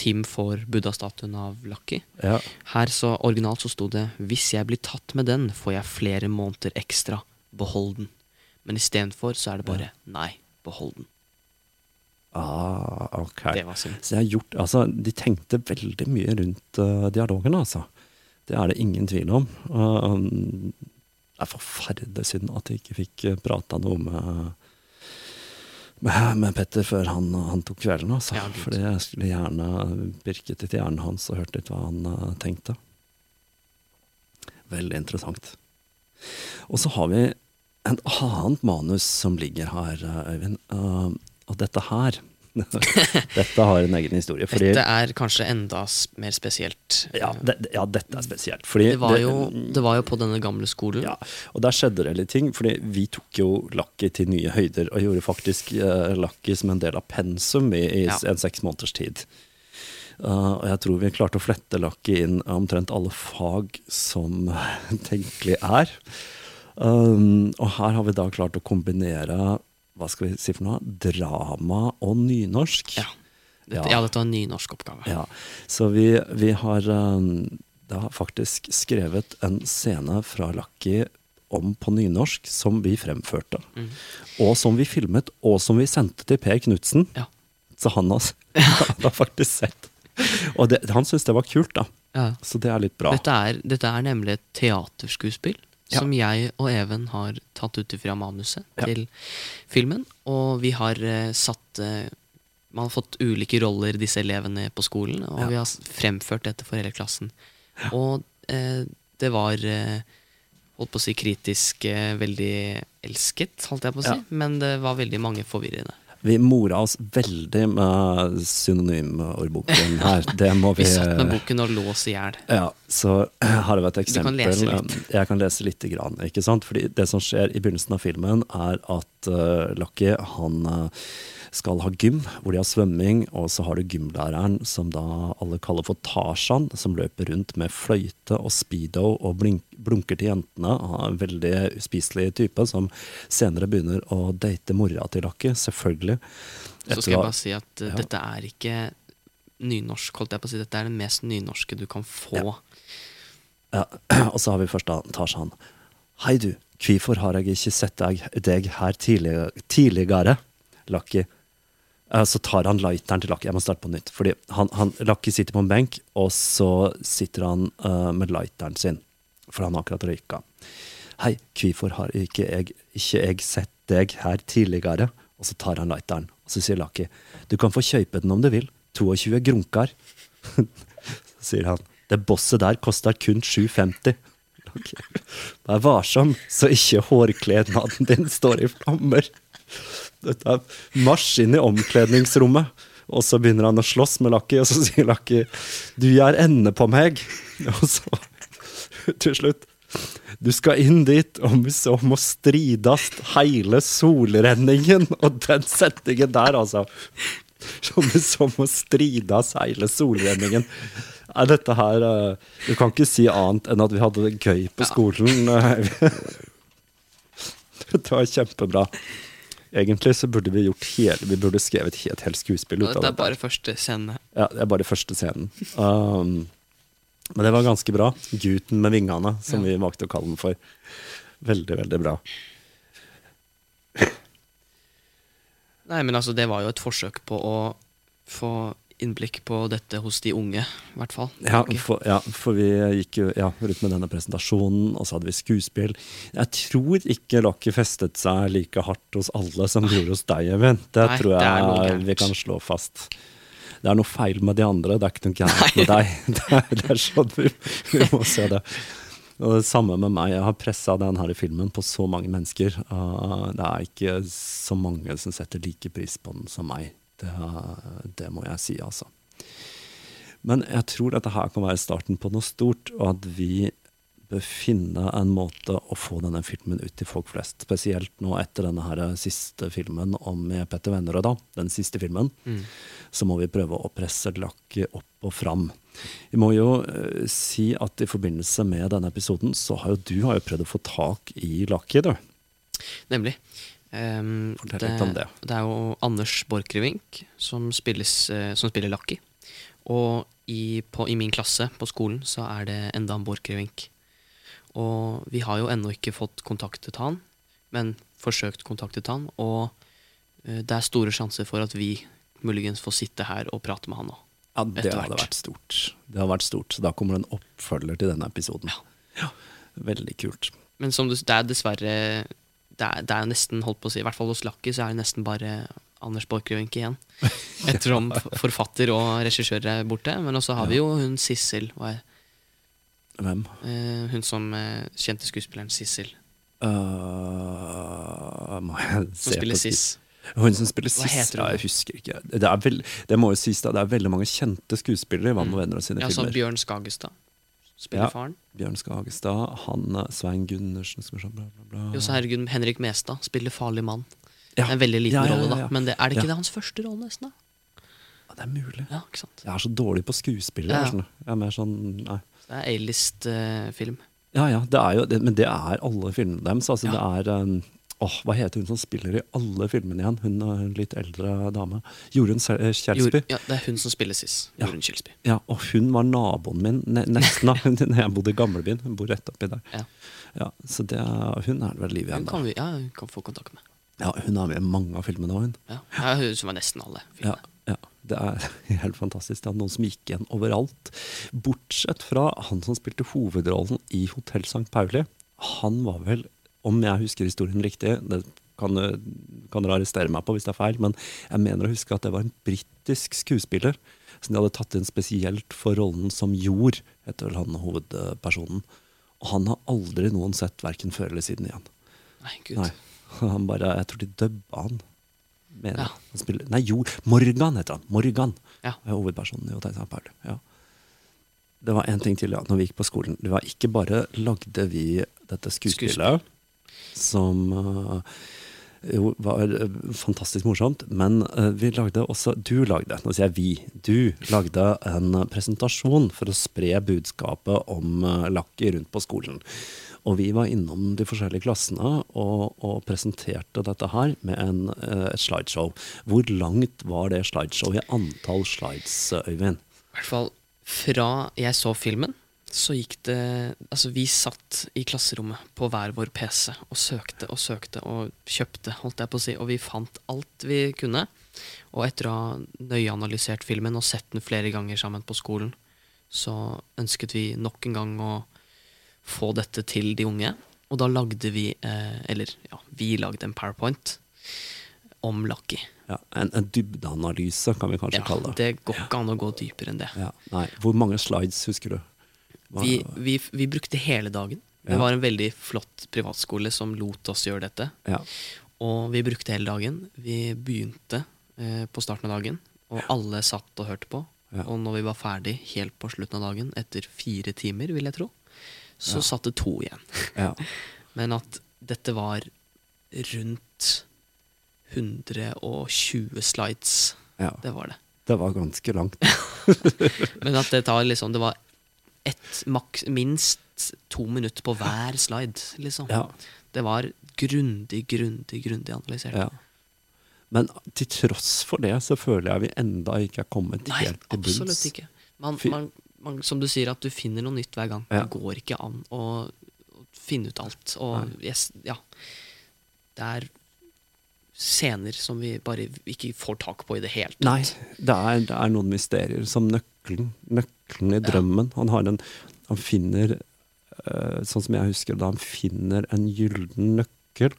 Tim får buddha-statuen av Lucky. Ja. Her så originalt så sto det 'Hvis jeg blir tatt med den, får jeg flere måneder ekstra. Behold den'. Men istedenfor så er det bare 'Nei, behold den'. Ah, ok. Det var synd. Så jeg har gjort, altså, de tenkte veldig mye rundt uh, dialogen, altså. Det er det ingen tvil om. Uh, um, det er forferdelig synd at jeg ikke fikk uh, prata noe med, med, med Petter før han, han tok kvelden, altså. Ja, Fordi jeg skulle gjerne pirket litt i hjernen hans og hørt litt hva han uh, tenkte. Veldig interessant. Og så har vi en annet manus som ligger her, eh, Øyvind. Uh, og dette her Dette har en egen historie. Fordi, Dette er kanskje enda mer spesielt. ja, det, ja, dette er spesielt. Fordi det, var jo, det var jo på denne gamle skolen. Ja, og der skjedde det litt ting, fordi vi tok jo Lakki til nye høyder, og gjorde faktisk uh, Lakki som en del av pensum i, i Ja. en seks måneders tid. Uh, og jeg tror vi klarte å flette Lakki inn omtrent alle fag som tenkelig er. Um, og her har vi da klart å kombinere, hva skal vi si for noe, drama og nynorsk. Ja. Dette, Ja. ja. dette var en nynorskoppgave. Ja, så vi, vi har um, da faktisk skrevet en scene fra Lucky om på nynorsk som vi fremførte. Mm. Og som vi filmet, og som vi sendte til Per Knutsen. Ja. Så han har, han har faktisk sett. Og det, han syntes det var kult, da. Ja. Så det er litt bra. Dette, er, dette er nemlig et teaterskuespill Ja. som jeg og Even har tatt ut ifra manuset Ja. til filmen. Og vi har uh, satt uh, Man har fått ulike roller, disse elevene på skolen, og Ja. vi har fremført dette for hele klassen. Og uh, det var holdt på å si kritisk veldig elsket, holdt jeg på å si. Men det var veldig mange forvirrende. Vi mora oss veldig med synonymordboken her. Det må vi Vi satt med boken og lå i hjel. Ja, så har jeg et eksempel. Du kan lese litt. Jeg kan lese lite grann. ikke sant? Fordi det som skjer i begynnelsen av filmen, er at uh, Lucky han eh, skal ha gym, hvor de har svømming, og så har du gymlæreren som da alle kaller for Tarzan, som løper rundt med fløyte og speedo og blink, blunker til jentene. Han er en veldig uspiselig type som senere begynner å date mora til Lucky, selvfølgelig. Så skal jeg bare si at eh, Ja. dette er ikke nynorsk, holdt jeg på å si. Dette er det mest nynorske du kan få. Ja, og så har vi først da Tarzan. Hei du, hvorfor har jeg ikke sett deg, deg her tidligere, tidligere Lucky? Eh, Så tar han lighteren til Lucky. Jeg må starte på nytt. Fordi han, han, Lucky sitter på en benk, og så sitter han uh, med lighteren sin. For han har akkurat røyka. Hei, hvorfor har ikke jeg, ikke jeg sett deg her tidligere? Og så tar han lighteren, og så sier Lucky, du kan få kjøpe den om du vil. 22 grunker. Så sier han, det bosset der koster kun 7,50. Okay. Vær varsom, så ikke hårklednaden din står i flammer. Dette er marsj inn i omkledningsrommet. Og så begynner han å slåss med Lucky, og så sier Lucky 'du gjør ende på meg'. Og så til slutt du skal inn dit, om så må stridast hele solrenningen. Og den settingen der, altså. Om vi så må stridast hele solrenningen. Er dette her eh, Du kan ikke si annet enn at vi hadde det gøy på skolen. Dette var kjempebra. Egentlig så burde vi gjort hele Vi burde skrevet et helt skuespill ut av det. Det er bare første scene. Ja, det er bare første scenen. Um, men det var ganske bra. Gutten med vingene, som vi valgte å kalle den for. Veldig, veldig bra. Nei, men altså, det var jo et forsøk på å få innblikk på dette hos de unge, i hvert fall. Ja for, ja, for vi gikk jo ja, rundt med denne presentasjonen, og så hadde vi skuespill. Jeg tror ikke Lucky festet seg like hardt hos alle som gjorde hos deg, Even. Det Nei, tror jeg det vi kan slå fast. Det er noe feil med de andre, det er ikke noe gærent med deg. Det er, det er sånn vi, vi må se det. Og det samme med meg. Jeg har pressa denne filmen på så mange mennesker. Uh, det er ikke så mange som setter like pris på den som meg. Det, det må jeg si, altså. Men jeg tror dette her kan være starten på noe stort, og at vi bør finne en måte å få denne filmen ut til folk flest. Spesielt nå etter denne her siste filmen om Petter Vennerød, da. Den siste filmen. Så må vi prøve å presse lakket opp og fram. Vi må jo uh, si at i forbindelse med denne episoden, så har jo du har jo prøvd å få tak i lakket, du. Nemlig. Ehm, Fortell litt om det. Det er jo Anders Borchgrevink som, spilles, eh, som spiller Lucky. Og i, på, i min klasse på skolen så er det enda en Borchgrevink. Og vi har jo ennå ikke fått kontaktet han, men forsøkt kontaktet han. Og eh, det er store sjanser for at vi muligens får sitte her og prate med han nå. Ja, det hadde vært stort. Det hadde vært stort, så da kommer det en oppfølger til denne episoden. Ja. Veldig kult. Men som du, det er dessverre det er, det er nesten, holdt på å si, i hvert fall hos Lucky, så er det nesten bare Anders Borchgrevink igjen. Ettersom forfatter og regissør er borte. Men også har vi jo hun Sissel. Hva er, Hvem? eh, hun som eh, kjente skuespilleren Sissel. Uh, må jeg Som se spiller på Hun som spiller Siss, ja, jeg husker ikke. Det, er vel, det må jo sies da, det er veldig mange kjente skuespillere i Vann og venner og sine filmer Ja, som filmer. Bjørn Skagestad spiller Ja. faren. Bjørn Skagestad, han eh, Svein Gundersen skal vi se, bla, bla, bla. Jo, så herregud, Henrik Mestad spiller farlig mann. Ja. En veldig liten Ja, ja, ja, rolle, da. Men det, er det ikke Ja. det hans første rolle, nesten? da? Ja, det er mulig. Ja, ikke sant? Jeg er så dårlig på skuespillet. Ja. jeg. Jeg er mer sånn, nei. Det er A-list-film. Ja, ja, det er jo, det, men det er alle filmene deres. Altså, Ja. Det er um, åh, Hva heter hun som spiller i alle filmene igjen? Hun er en litt eldre dame. Jorunn eh, Kjelsby. ja, det er hun som spiller Sis. Ja. Jorunn Kjelsby. Ja, og hun var naboen min ne nesten da jeg bodde i gamlebyen. Hun bor rett oppi der. Ja. Ja, så det hun er det vel liv Hun igjen. kan vi ja, hun kan få kontakt med. Ja, hun er med i mange av filmene. Hun. Ja, ja hun som er nesten alle Ja, filmene. ja, det er helt fantastisk. Det er noen som gikk igjen overalt. Bortsett fra han som spilte hovedrollen i Hotell St. Pauli. Han var vel, om jeg husker historien riktig Det kan, kan dere arrestere meg på hvis det er feil, men jeg mener å huske at det var en britisk skuespiller som de hadde tatt inn spesielt for rollen som Jord, heter vel han hovedpersonen. Og han har aldri noen sett verken før eller siden igjen. Nei, gud. Nei, han bare, Jeg tror de dubba han. Mener, Ja. han spiller, nei, Jord. Morgan heter han. Morgan Ja. er hovedpersonen i Hotel St. Paul. Ja. Det var en ting til ja, når vi gikk på skolen. Det var ikke bare lagde vi dette skuespillet, som eh, jo var eh, fantastisk morsomt, men eh, vi lagde også Du lagde, nå sier jeg vi. Du lagde en presentasjon for å spre budskapet om lakket rundt på skolen. Og vi var innom de forskjellige klassene og, og presenterte dette her med en, et slideshow. Hvor langt var det slideshowet i antall slides, Øyvind? I hvert fall fra jeg så filmen, så gikk det Altså, vi satt i klasserommet på hver vår PC og søkte og søkte og kjøpte, holdt jeg på å si, og vi fant alt vi kunne. Og etter å ha nøyeanalysert filmen og sett den flere ganger sammen på skolen, så ønsket vi nok en gang å få dette til de unge. Og da lagde vi, eh, eller ja, vi lagde en powerpoint om Lucky. Ja, en, en dybdeanalyse, kan vi kanskje Ja, kalle det. det går ikke an å gå dypere enn det. Ja, nei. Hvor mange slides husker du? Vi, vi, vi brukte hele dagen. Det var en veldig flott privatskole som lot oss gjøre dette. ja. Og vi brukte hele dagen. Vi begynte eh, på starten av dagen, og alle satt og hørte på. Ja. Og når vi var ferdig helt på slutten av dagen, etter fire timer, vil jeg tro, så Ja. satt det to igjen. ja. Men at dette var rundt 120 slides, ja. det var det. Det var ganske langt. Men at det tar liksom Det var ett, maks, minst to minutter på hver slide, liksom. Ja. Det var grundig, grundig, grundig analysert. Ja. Men til tross for det, så føler jeg vi enda ikke er kommet Nei, helt til bunns. absolutt ikke. Man, man, man, som du sier, at du finner noe nytt hver gang. Ja. Det går ikke an å, å finne ut alt. Og yes, ja Det er scener som vi bare ikke får tak på i det hele tatt. Nei, det er, det er noen mysterier, som nøkkelen. Nøkkelen i drømmen. Han, har en, han finner, eh, sånn som jeg husker det, han finner en gyllen nøkkel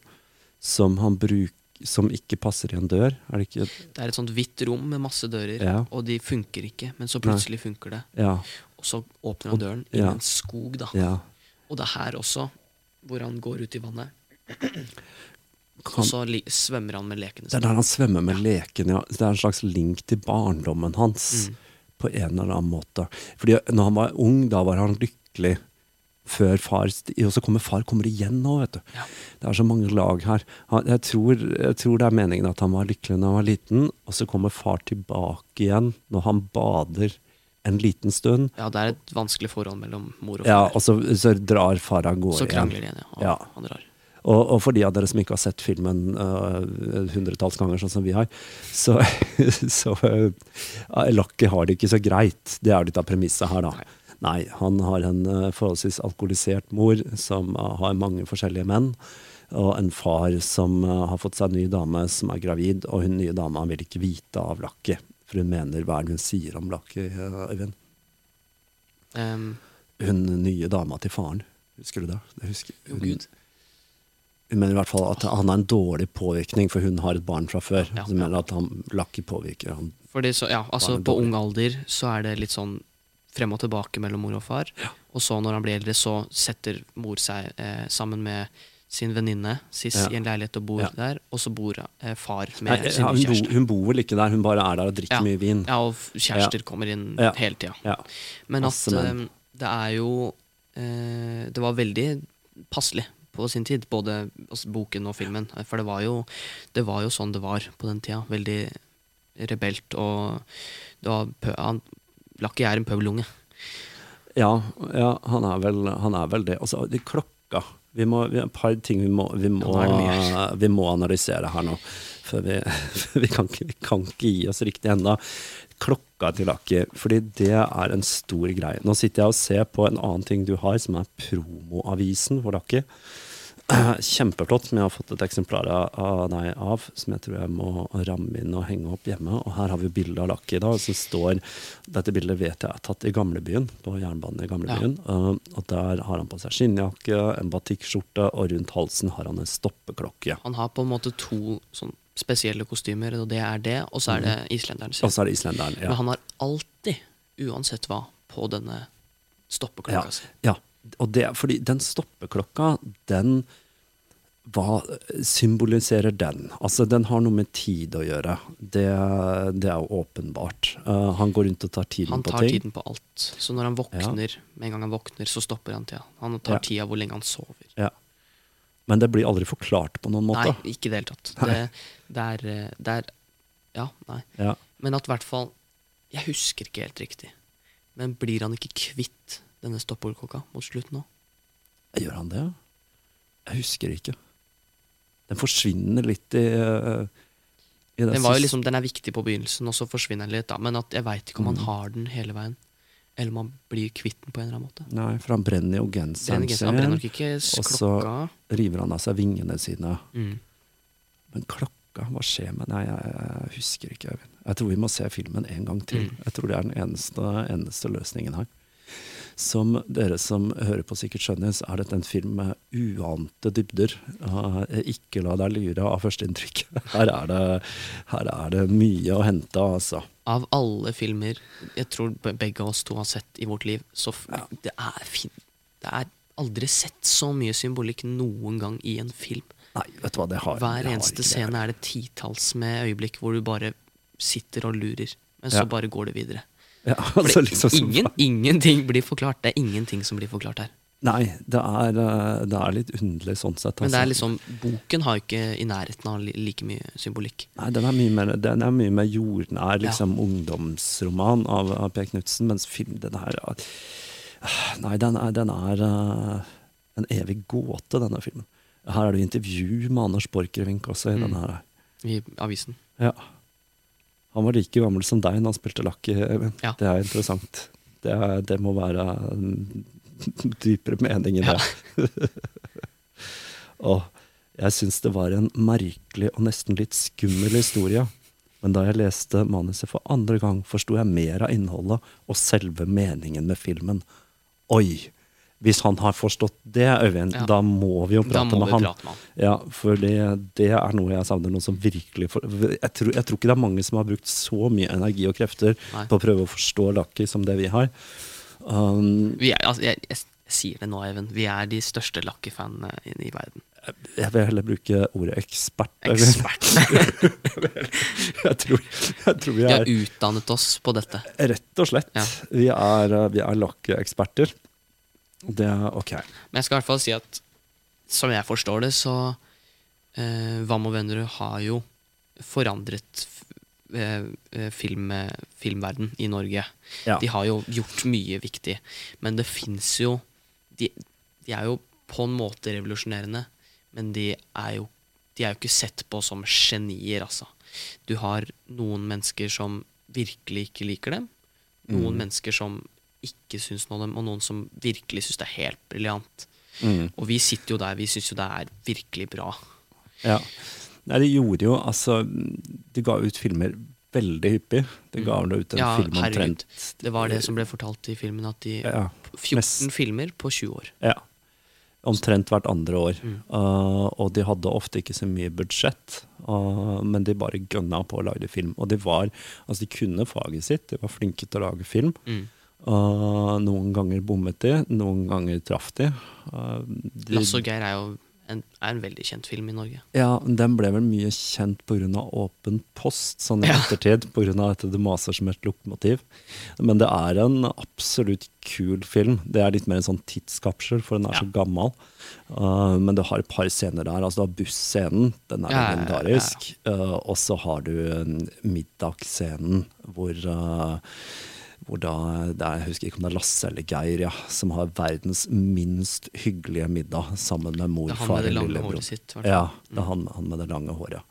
som han bruker som ikke passer i en dør. Er det ikke Det er et sånt hvitt rom med masse dører, Ja. og de funker ikke. Men så plutselig funker det. Ja. Og så åpner han døren i ja. en skog, da. ja. Og det er her også, hvor han går ut i vannet. Kan, Og så svømmer han med lekene det er der han svømmer med leken, ja. Det er en slags link til barndommen hans. Mm. På en eller annen måte. Fordi når han var ung, da var han lykkelig. Før far Og så kommer far kommer igjen nå, vet du. Ja. Det er så mange lag her. Han, jeg, tror, jeg tror det er meningen at han var lykkelig da han var liten, og så kommer far tilbake igjen når han bader en liten stund. Ja, det er et vanskelig forhold mellom mor og far. Ja, og så, så drar far av gårde så krangler de igjen, ja. Ja. Han drar. Og, og for de av dere som ikke har sett filmen uh, hundretalls ganger, sånn som vi har, så, så uh, Lucky har det ikke så greit. Det er litt av premisset her, da. Nei. Han har en uh, forholdsvis alkoholisert mor som har mange forskjellige menn. Og en far som har fått seg en ny dame som er gravid, og hun nye dama vil ikke vite av Lucky. For hun mener hva er det hun sier om Lucky, Øyvind? Um. Hun nye dama til faren. Husker du det? det husker, hun-. Hun mener i hvert fall at han har en dårlig påvirkning, for hun har et barn fra før. Ja, Hun ja. mener at han Lucky påvirker han. Fordi så, ja, altså Barnet På dårlig. ung alder så er det litt sånn frem og tilbake mellom mor og far. Og så når han blir eldre, så setter mor seg eh, sammen med sin venninne Sist Ja. i en leilighet og bor Ja. der, og så bor eh, far Nei, med ja, sin hun, nye bo, kjæreste. hun bor vel ikke der, hun bare er der og drikker Ja. mye vin. Ja, og f- kjærester kommer inn Ja. hele tida. Ja. Men at Masse menn. eh, det er jo eh, Det var veldig passelig på sin tid, både altså, boken og filmen. For det var, jo, det var jo sånn det var på den tida. Veldig rebelt og det var han, Lucky er en pøbelunge. Ja, ja han, er vel, han er vel det. Altså, de klokka vi må, vi har et par ting vi må, vi må, Ja, vi må analysere her nå. For vi, vi, kan vi kan ikke gi oss riktig ennå. Klokka til Aki, fordi det er en stor greie. Nå sitter jeg og ser på en annen ting du har, som er promoavisen for Lucky. Kjempeflott, som jeg har fått et eksemplar av deg av, som jeg tror jeg må ramme inn og henge opp hjemme. Og her har vi bilde av Lakki da, som står Dette bildet vet jeg er tatt i gamlebyen, på jernbanen i gamlebyen. Uh, og der har han på seg skinnjakke, en batikkskjorte, og rundt halsen har han en stoppeklokke. Han har på en måte to sånn spesielle kostymer, og det er det, og så er det islenderen sin. Og så er det islenderen. ja. Men han har alltid, uansett hva, på denne stoppeklokka Ja, si. ja. Og det, fordi den stoppeklokka, den Hva symboliserer den? Altså, den har noe med tid å gjøre. Det, det er jo åpenbart. Uh, han går rundt og tar tiden på ting. Han tar tiden på alt. Så når han våkner, med en gang han våkner, så stopper han tida. Han tar Ja. tida hvor lenge han sover. Ja. Men det blir aldri forklart på noen måte. Nei, ikke i det hele tatt. Det, det, er, eh, det er Ja, nei. Ja. Men at i hvert fall Jeg husker ikke helt riktig. Men blir han ikke kvitt denne stoppordklokka mot slutten òg? Gjør han det? Jeg husker ikke. Den forsvinner litt i, uh, i Den, liksom, den er viktig på begynnelsen, og så forsvinner den litt. da Men jeg veit ikke om Mm. han har den hele veien. Eller om han blir kvitt den på en eller annen måte. Nei, for han brenner jo genseren sin, og så river han av seg vingene sine. Mm. Men klokka, hva skjer med Nei, jeg, jeg husker ikke, Øyvind. Jeg tror vi må se filmen en gang til. Mm. Jeg tror det er den eneste, eneste løsningen her. Som dere som hører på sikkert skjønner, så er dette en film med uante dybder. Uh, ikke la deg lure av førsteinntrykket. Her, er det- her er det mye å hente, altså. Av alle filmer jeg tror begge oss to har sett i vårt liv, så f det, er fin det er aldri sett så mye symbolikk noen gang i en film. Nei, vet du hva, det har Hver eneste har scene er det titalls med øyeblikk hvor du bare sitter og lurer, men så Ja. bare går det videre. Ja, altså, liksom, ingen, ingenting blir forklart. Det er ingenting som blir forklart her. Nei, det er, uh, det er litt underlig sånn sett. Men det er altså. liksom, boken har ikke i nærheten av like mye symbolikk. Nei, den er mye mer, den er mye mer jordnær liksom, ungdomsroman av, av P. Knutsen, mens film, den her er- Nei, den er, den er eh, en evig gåte, denne filmen. Her er det intervju med Anders Borchgrevink også i Mm. denne her. I avisen. Ja. Han var like gammel som deg da han spilte lakk. Ja. Det er interessant. Det, er, det må være en dypere mening i det. og jeg syns det var en merkelig og nesten litt skummel historie. Men da jeg leste manuset for andre gang, forsto jeg mer av innholdet og selve meningen med filmen. Oi! Hvis han har forstått det, Øyvind, Ja. da må vi jo prate vi med han. prate med. Ja, for det, det er noe jeg savner. Noen som virkelig for, jeg, tror, jeg tror ikke det er mange som har brukt så mye energi og krefter Nei. på å prøve å forstå Lucky som det vi har. Um, Vi er, altså, jeg, jeg, sier det nå, Even. Vi er de største Lucky-fanene i, i verden. jeg vil heller bruke ordet ekspert. Ekspert. jeg, tror, jeg tror vi Vi har er utdannet oss på dette. Rett og slett. Ja. Vi er, vi er Lucky-eksperter. Det er ok. Men jeg skal i hvert fall si at som jeg forstår det, så eh, Vam og Vennerud har jo forandret eh, eh, film, filmverden i Norge. Ja. De har jo gjort mye viktig, men det fins jo de, de er jo på en måte revolusjonerende, men de er jo de er jo ikke sett på som genier, altså. Du har noen mennesker som virkelig ikke liker dem. Noen mennesker som ikke syns noe om dem, og noen som virkelig syns det er helt briljant. Mm. Og vi sitter jo der, vi syns jo det er virkelig bra. Ja. Nei, det gjorde jo altså De ga ut filmer veldig hyppig. De ga vel ut en Mm. Ja, film herregud. omtrent Det var det som ble fortalt i filmen, at de Ja, 14 mest- filmer på 20 år. Ja. Omtrent hvert andre år. Mm. Uh, og de hadde ofte ikke så mye budsjett, uh, men de bare gønna på å lage film. Og de var Altså, de kunne faget sitt, de var flinke til å lage film. Mm. Uh, noen ganger bommet de, noen ganger traff de. De Lasse og Geir er jo en, er en veldig kjent film i Norge. Ja, den ble vel mye kjent pga. Åpen post, sånn i Ja. ettertid. Pga. at det maser som et lokomotiv. Men det er en absolutt kul film. Det er litt mer en sånn tidskapsel, for den er så gammel. Uh, men du har et par scener der. Altså, du har busscenen, den er Ja, ja, ja, ja. legendarisk. Uh, og så har du um, middagsscenen hvor uh, hvor da, er, Jeg husker ikke om det er Lasse eller Geir ja, som har verdens minst hyggelige middag sammen med mor, far og lillebror. sitt. Ja, det er han, han med det lange håret.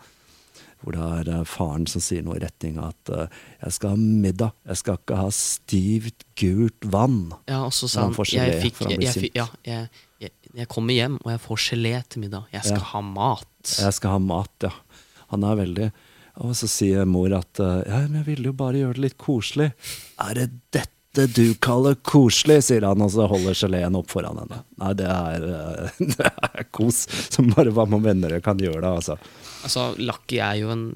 Hvor det er eh, faren som sier noe i retning av at uh, 'jeg skal ha middag, jeg skal ikke ha stivt, gult vann'. Ja, og så sa han han jeg, fikk, jeg, jeg, fikk- ja, jeg, jeg, jeg kommer hjem, og jeg får gelé til middag. Jeg skal Ja. ha mat. Jeg skal ha mat, ja. Han er veldig Og så sier mor at eh, 'ja, men jeg ville jo bare gjøre det litt koselig'. Er det dette du kaller koselig, sier han, og så holder geleen opp foran henne. Nei, det er, eh, det er kos som bare hva med venner kan gjøre det, altså. Altså, Lucky er jo en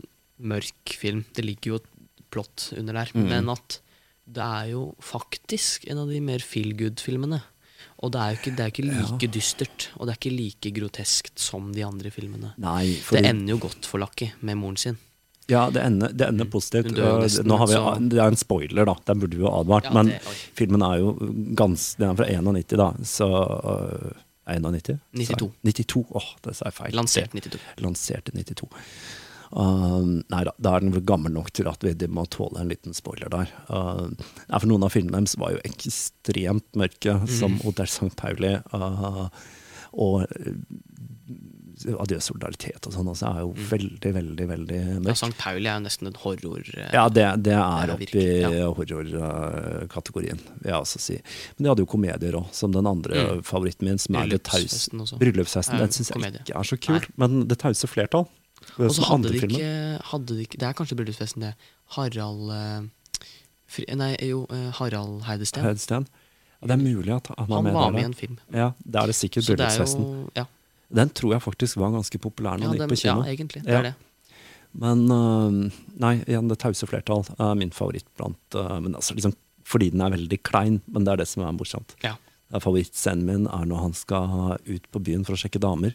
mørk film. Det ligger jo et plott under der. Mm. Men at det er jo faktisk en av de mer feel good-filmene. Og det er jo ikke, det er ikke like dystert, og det er ikke like groteskt som de andre filmene. Nei, Det ender jo godt for Lucky med moren sin. Ja, det ender, det ender positivt. Jo Og nesten, vi, det er en spoiler, da. Den burde vi jo advart. Ja, men det- filmen er jo gans, Den er fra 91, da. Så uh, 91? 92. 92. Åh, det sa jeg feil. Lansert 92. Lansert i 92. Uh, nei da, da er den gammel nok til at vi må tåle en liten spoiler der. Uh, nei, for noen av filmene deres var jo ekstremt mørke, Mm. som Odell St. Pauli. Uh, og Adjø solidaritet og sånn også er jo veldig, veldig, veldig Mm. Ja, Sankt Pauli er jo nesten en horror... eh, Ja, det, det er oppi ja. horrorkategorien, vil jeg også si. Men de hadde jo komedier òg, som den andre Mm. favoritten min, som er Det tause Bryllupsfesten. Bryllupsfesten. Er Den en syns jeg ikke er så kul, men Det tause flertall. Og så hadde de, ikke, hadde de ikke Det er kanskje bryllupsfesten, det. Harald eh, Nei, jo, eh, Harald Heidesteen. Heidesten Ja, det er mulig at han, Han med var der, med i en film. Ja, Det er det sikkert Så det er Bryllupsfesten. jo Ja, Den tror jeg faktisk var ganske populær når ja, den gikk på ja egentlig. Det er det. Men uh, nei, igjen, Det tause flertall er min favoritt blant uh, Men altså liksom fordi den er veldig klein, men det er det som er morsomt. Ja. Favorittscenen min er når han skal ut på byen for å sjekke damer,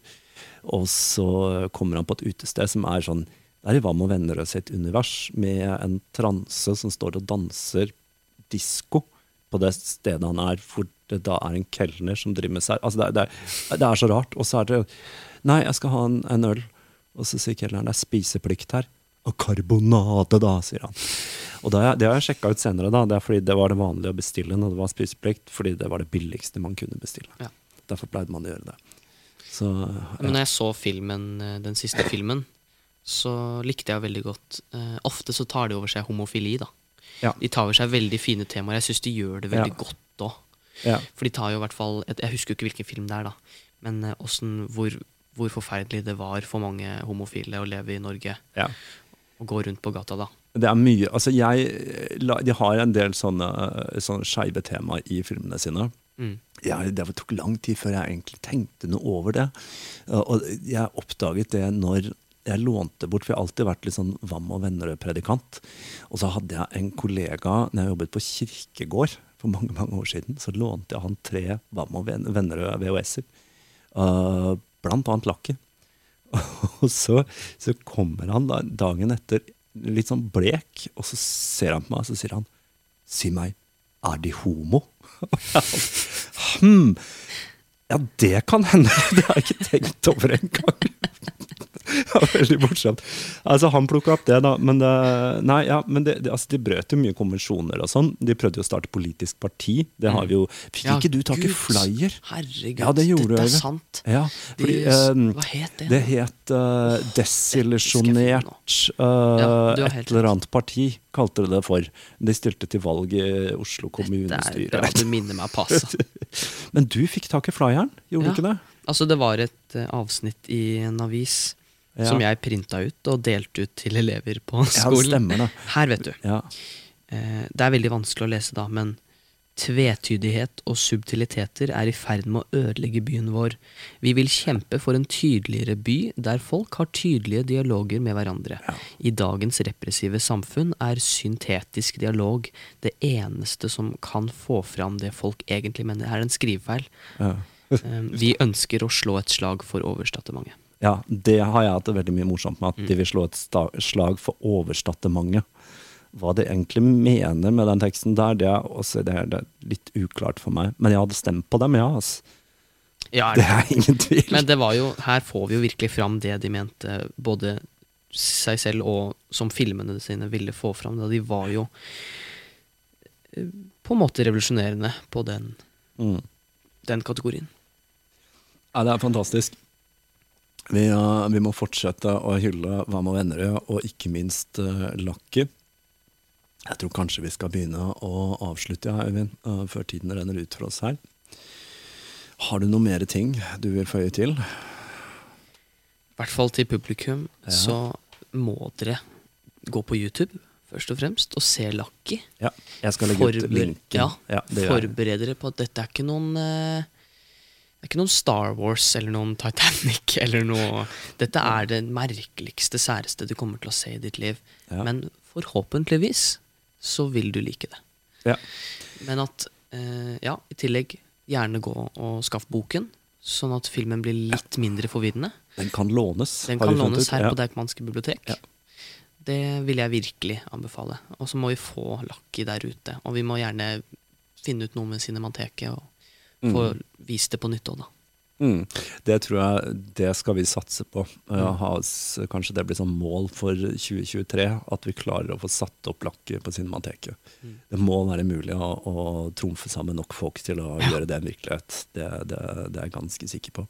og så kommer han på et utested som er sånn Det er i Hva og venner sitt univers, med en transe som står og danser disko på det stedet han er, hvor det da er en kelner som driver med seg Altså, det det det er så rart. Og så er det Nei, jeg skal ha en, en øl. Og så sier kelneren det er spiseplikt her. Og karbonade, da, sier han. Og det, det har jeg sjekka ut senere, da. Det er fordi det var det vanlige å bestille når det var spiseplikt, fordi det var det billigste man kunne bestille. Ja. Derfor pleide man å gjøre det. Så Men når jeg så filmen, eh, den siste filmen, så likte jeg veldig godt eh, Ofte så tar de over seg homofili, da. Ja. De tar over seg veldig fine temaer. Jeg syns de gjør det veldig Ja. godt òg. Ja. For de tar jo i hvert fall Jeg husker jo ikke hvilken film det er, da. Men hvordan, hvor, hvor forferdelig det var for mange homofile å leve i Norge. ja. Og gå rundt på gata da. Det er mye Altså, jeg De har en del sånne, sånne skeive tema i filmene sine. Mm. jeg, det tok lang tid før jeg egentlig tenkte noe over det. Og jeg oppdaget det når jeg lånte bort, for jeg har alltid vært litt sånn Vam og Vennerød-predikant. Og så hadde jeg en kollega når jeg jobbet på kirkegård for mange mange år siden. Så lånte jeg han tre Vam og venner-VHS-er. Uh, blant annet Lucky. Og så, så kommer han da, dagen etter litt sånn blek, og så ser han på meg og så sier han Si meg, er de homo? Hm, ja, det kan hende. Det har jeg ikke tenkt over engang. Var veldig morsomt. Altså, han plukka opp det, da. Men, det, nei, ja, men det, det, altså, de brøt jo mye konvensjoner og sånn. De prøvde jo å starte politisk parti. Det har vi jo Fikk Ja, ikke du tak i flyer? Herregud, Ja, det gjorde dette er sant. Ja, fordi, eh, hva het det? det het uh, desillusjonert uh, Ja, et eller annet parti, kalte de det for. De stilte til valg i Oslo Det er bra du minner meg på, altså. Men du fikk tak i flyeren, gjorde Ja. du ikke det? Altså, det var et eh, avsnitt i en avis Ja. som jeg printa ut og delte ut til elever på skolen. Ja, stemmer da. Her, vet du. Ja. Eh, det er veldig vanskelig å lese, da, men tvetydighet og subtiliteter er i ferd med å ødelegge byen vår. Vi vil kjempe for en tydeligere by, der folk har tydelige dialoger med hverandre. I dagens repressive samfunn er syntetisk dialog det eneste som kan få fram det folk egentlig mener. Her er en skrivefeil. Ja. Eh, vi ønsker å slå et slag for overstattementet. Ja, det har jeg hatt det veldig mye morsomt med, at Mm. de vil slå et slag for overstattementet. Hva de egentlig mener med den teksten der, det er, også, det er, litt uklart for meg. Men jeg hadde stemt på dem, ja. Altså. Ja, Det er ingen tvil. Men det var jo, her får vi jo virkelig fram det de mente, både seg selv og som filmene sine ville få fram. Da de var jo eh, på en måte revolusjonerende på den, Mm. den kategorien. Ja, det er fantastisk. Vi, uh, vi må fortsette å hylle Hva med Vennerød, og ikke minst uh, Lakki. Jeg tror kanskje vi skal begynne å avslutte, ja, Øyvind, uh, før tiden renner ut for oss her. Har du noe mer ting du vil føye til? I hvert fall til publikum, Ja. så må dere gå på YouTube, først og fremst, og se Lakki. Ja, jeg skal legge ut Forber- linken. Ja, ja. Forbered dere på at dette er ikke noen eh, Det er ikke noen Star Wars eller noen Titanic eller noe Dette er det merkeligste, særeste du kommer til å se i ditt liv. Ja. Men forhåpentligvis så vil du like det. Ja. Men at eh, Ja, i tillegg gjerne gå og skaff boken, sånn at filmen blir litt mindre forvirrende. Den kan lånes. Den kan lånes her Ja. på Deichmanske bibliotek. Ja. Det vil jeg virkelig anbefale. Og så må vi få Lucky der ute. Og vi må gjerne finne ut noe med Cinemateket og få vist det på nytt òg, da. Mm. Det tror jeg det skal vi satse på. Uh, ha, kanskje det blir sånn mål for 2023, at vi klarer å få satt opp lakket på Cinemateket. Det må være mulig å, å trumfe sammen nok folk til å gjøre det en virkelighet. Det, det, det er jeg ganske sikker på.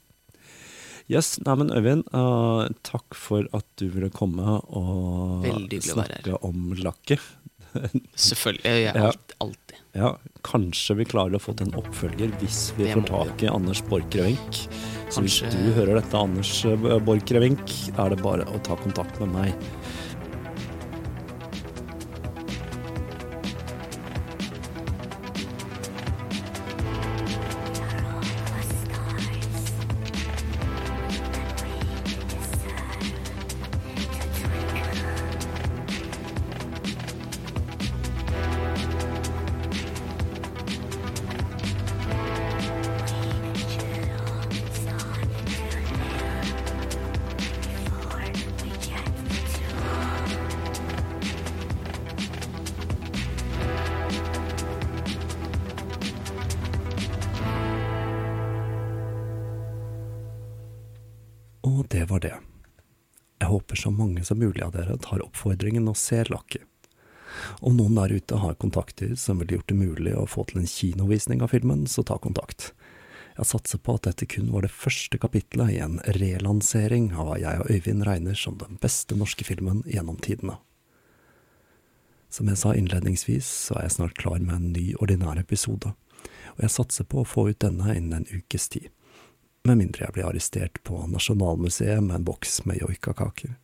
Yes, nei, men Øyvind, uh, takk for at du ville komme og snakke om lakket. Selvfølgelig. Jeg er Ja. alt. Ja, kanskje vi klarer å få til en oppfølger hvis vi får tak i Anders Borchgrevink. Så hvis du hører dette, Anders Borchgrevink, er det bare å ta kontakt med meg. Det var det. Jeg håper så mange som mulig av dere tar oppfordringen og ser Lucky. Om noen der ute har kontakter som ville gjort det mulig å få til en kinovisning av filmen, så ta kontakt. Jeg satser på at dette kun var det første kapitlet i en relansering av hva jeg og Øyvind regner som den beste norske filmen gjennom tidene. Som jeg sa innledningsvis, så er jeg snart klar med en ny ordinær episode, og jeg satser på å få ut denne innen en ukes tid med mindre jeg blir arrestert på Nasjonalmuseet med en boks med joikakaker.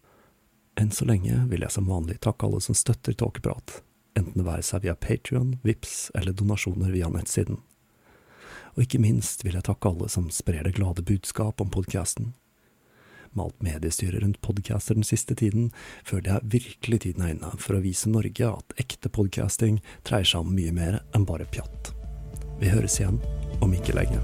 Enn så lenge vil jeg som vanlig takke alle som støtter Tåkeprat, enten det være seg via Patrion, Vips eller donasjoner via nettsiden. Og ikke minst vil jeg takke alle som sprer det glade budskap om podkasten. Med alt mediestyret rundt podcaster den siste tiden, føler jeg virkelig tiden er inne for å vise Norge at ekte podcasting dreier seg om mye mer enn bare pjatt. Vi høres igjen om ikke lenge.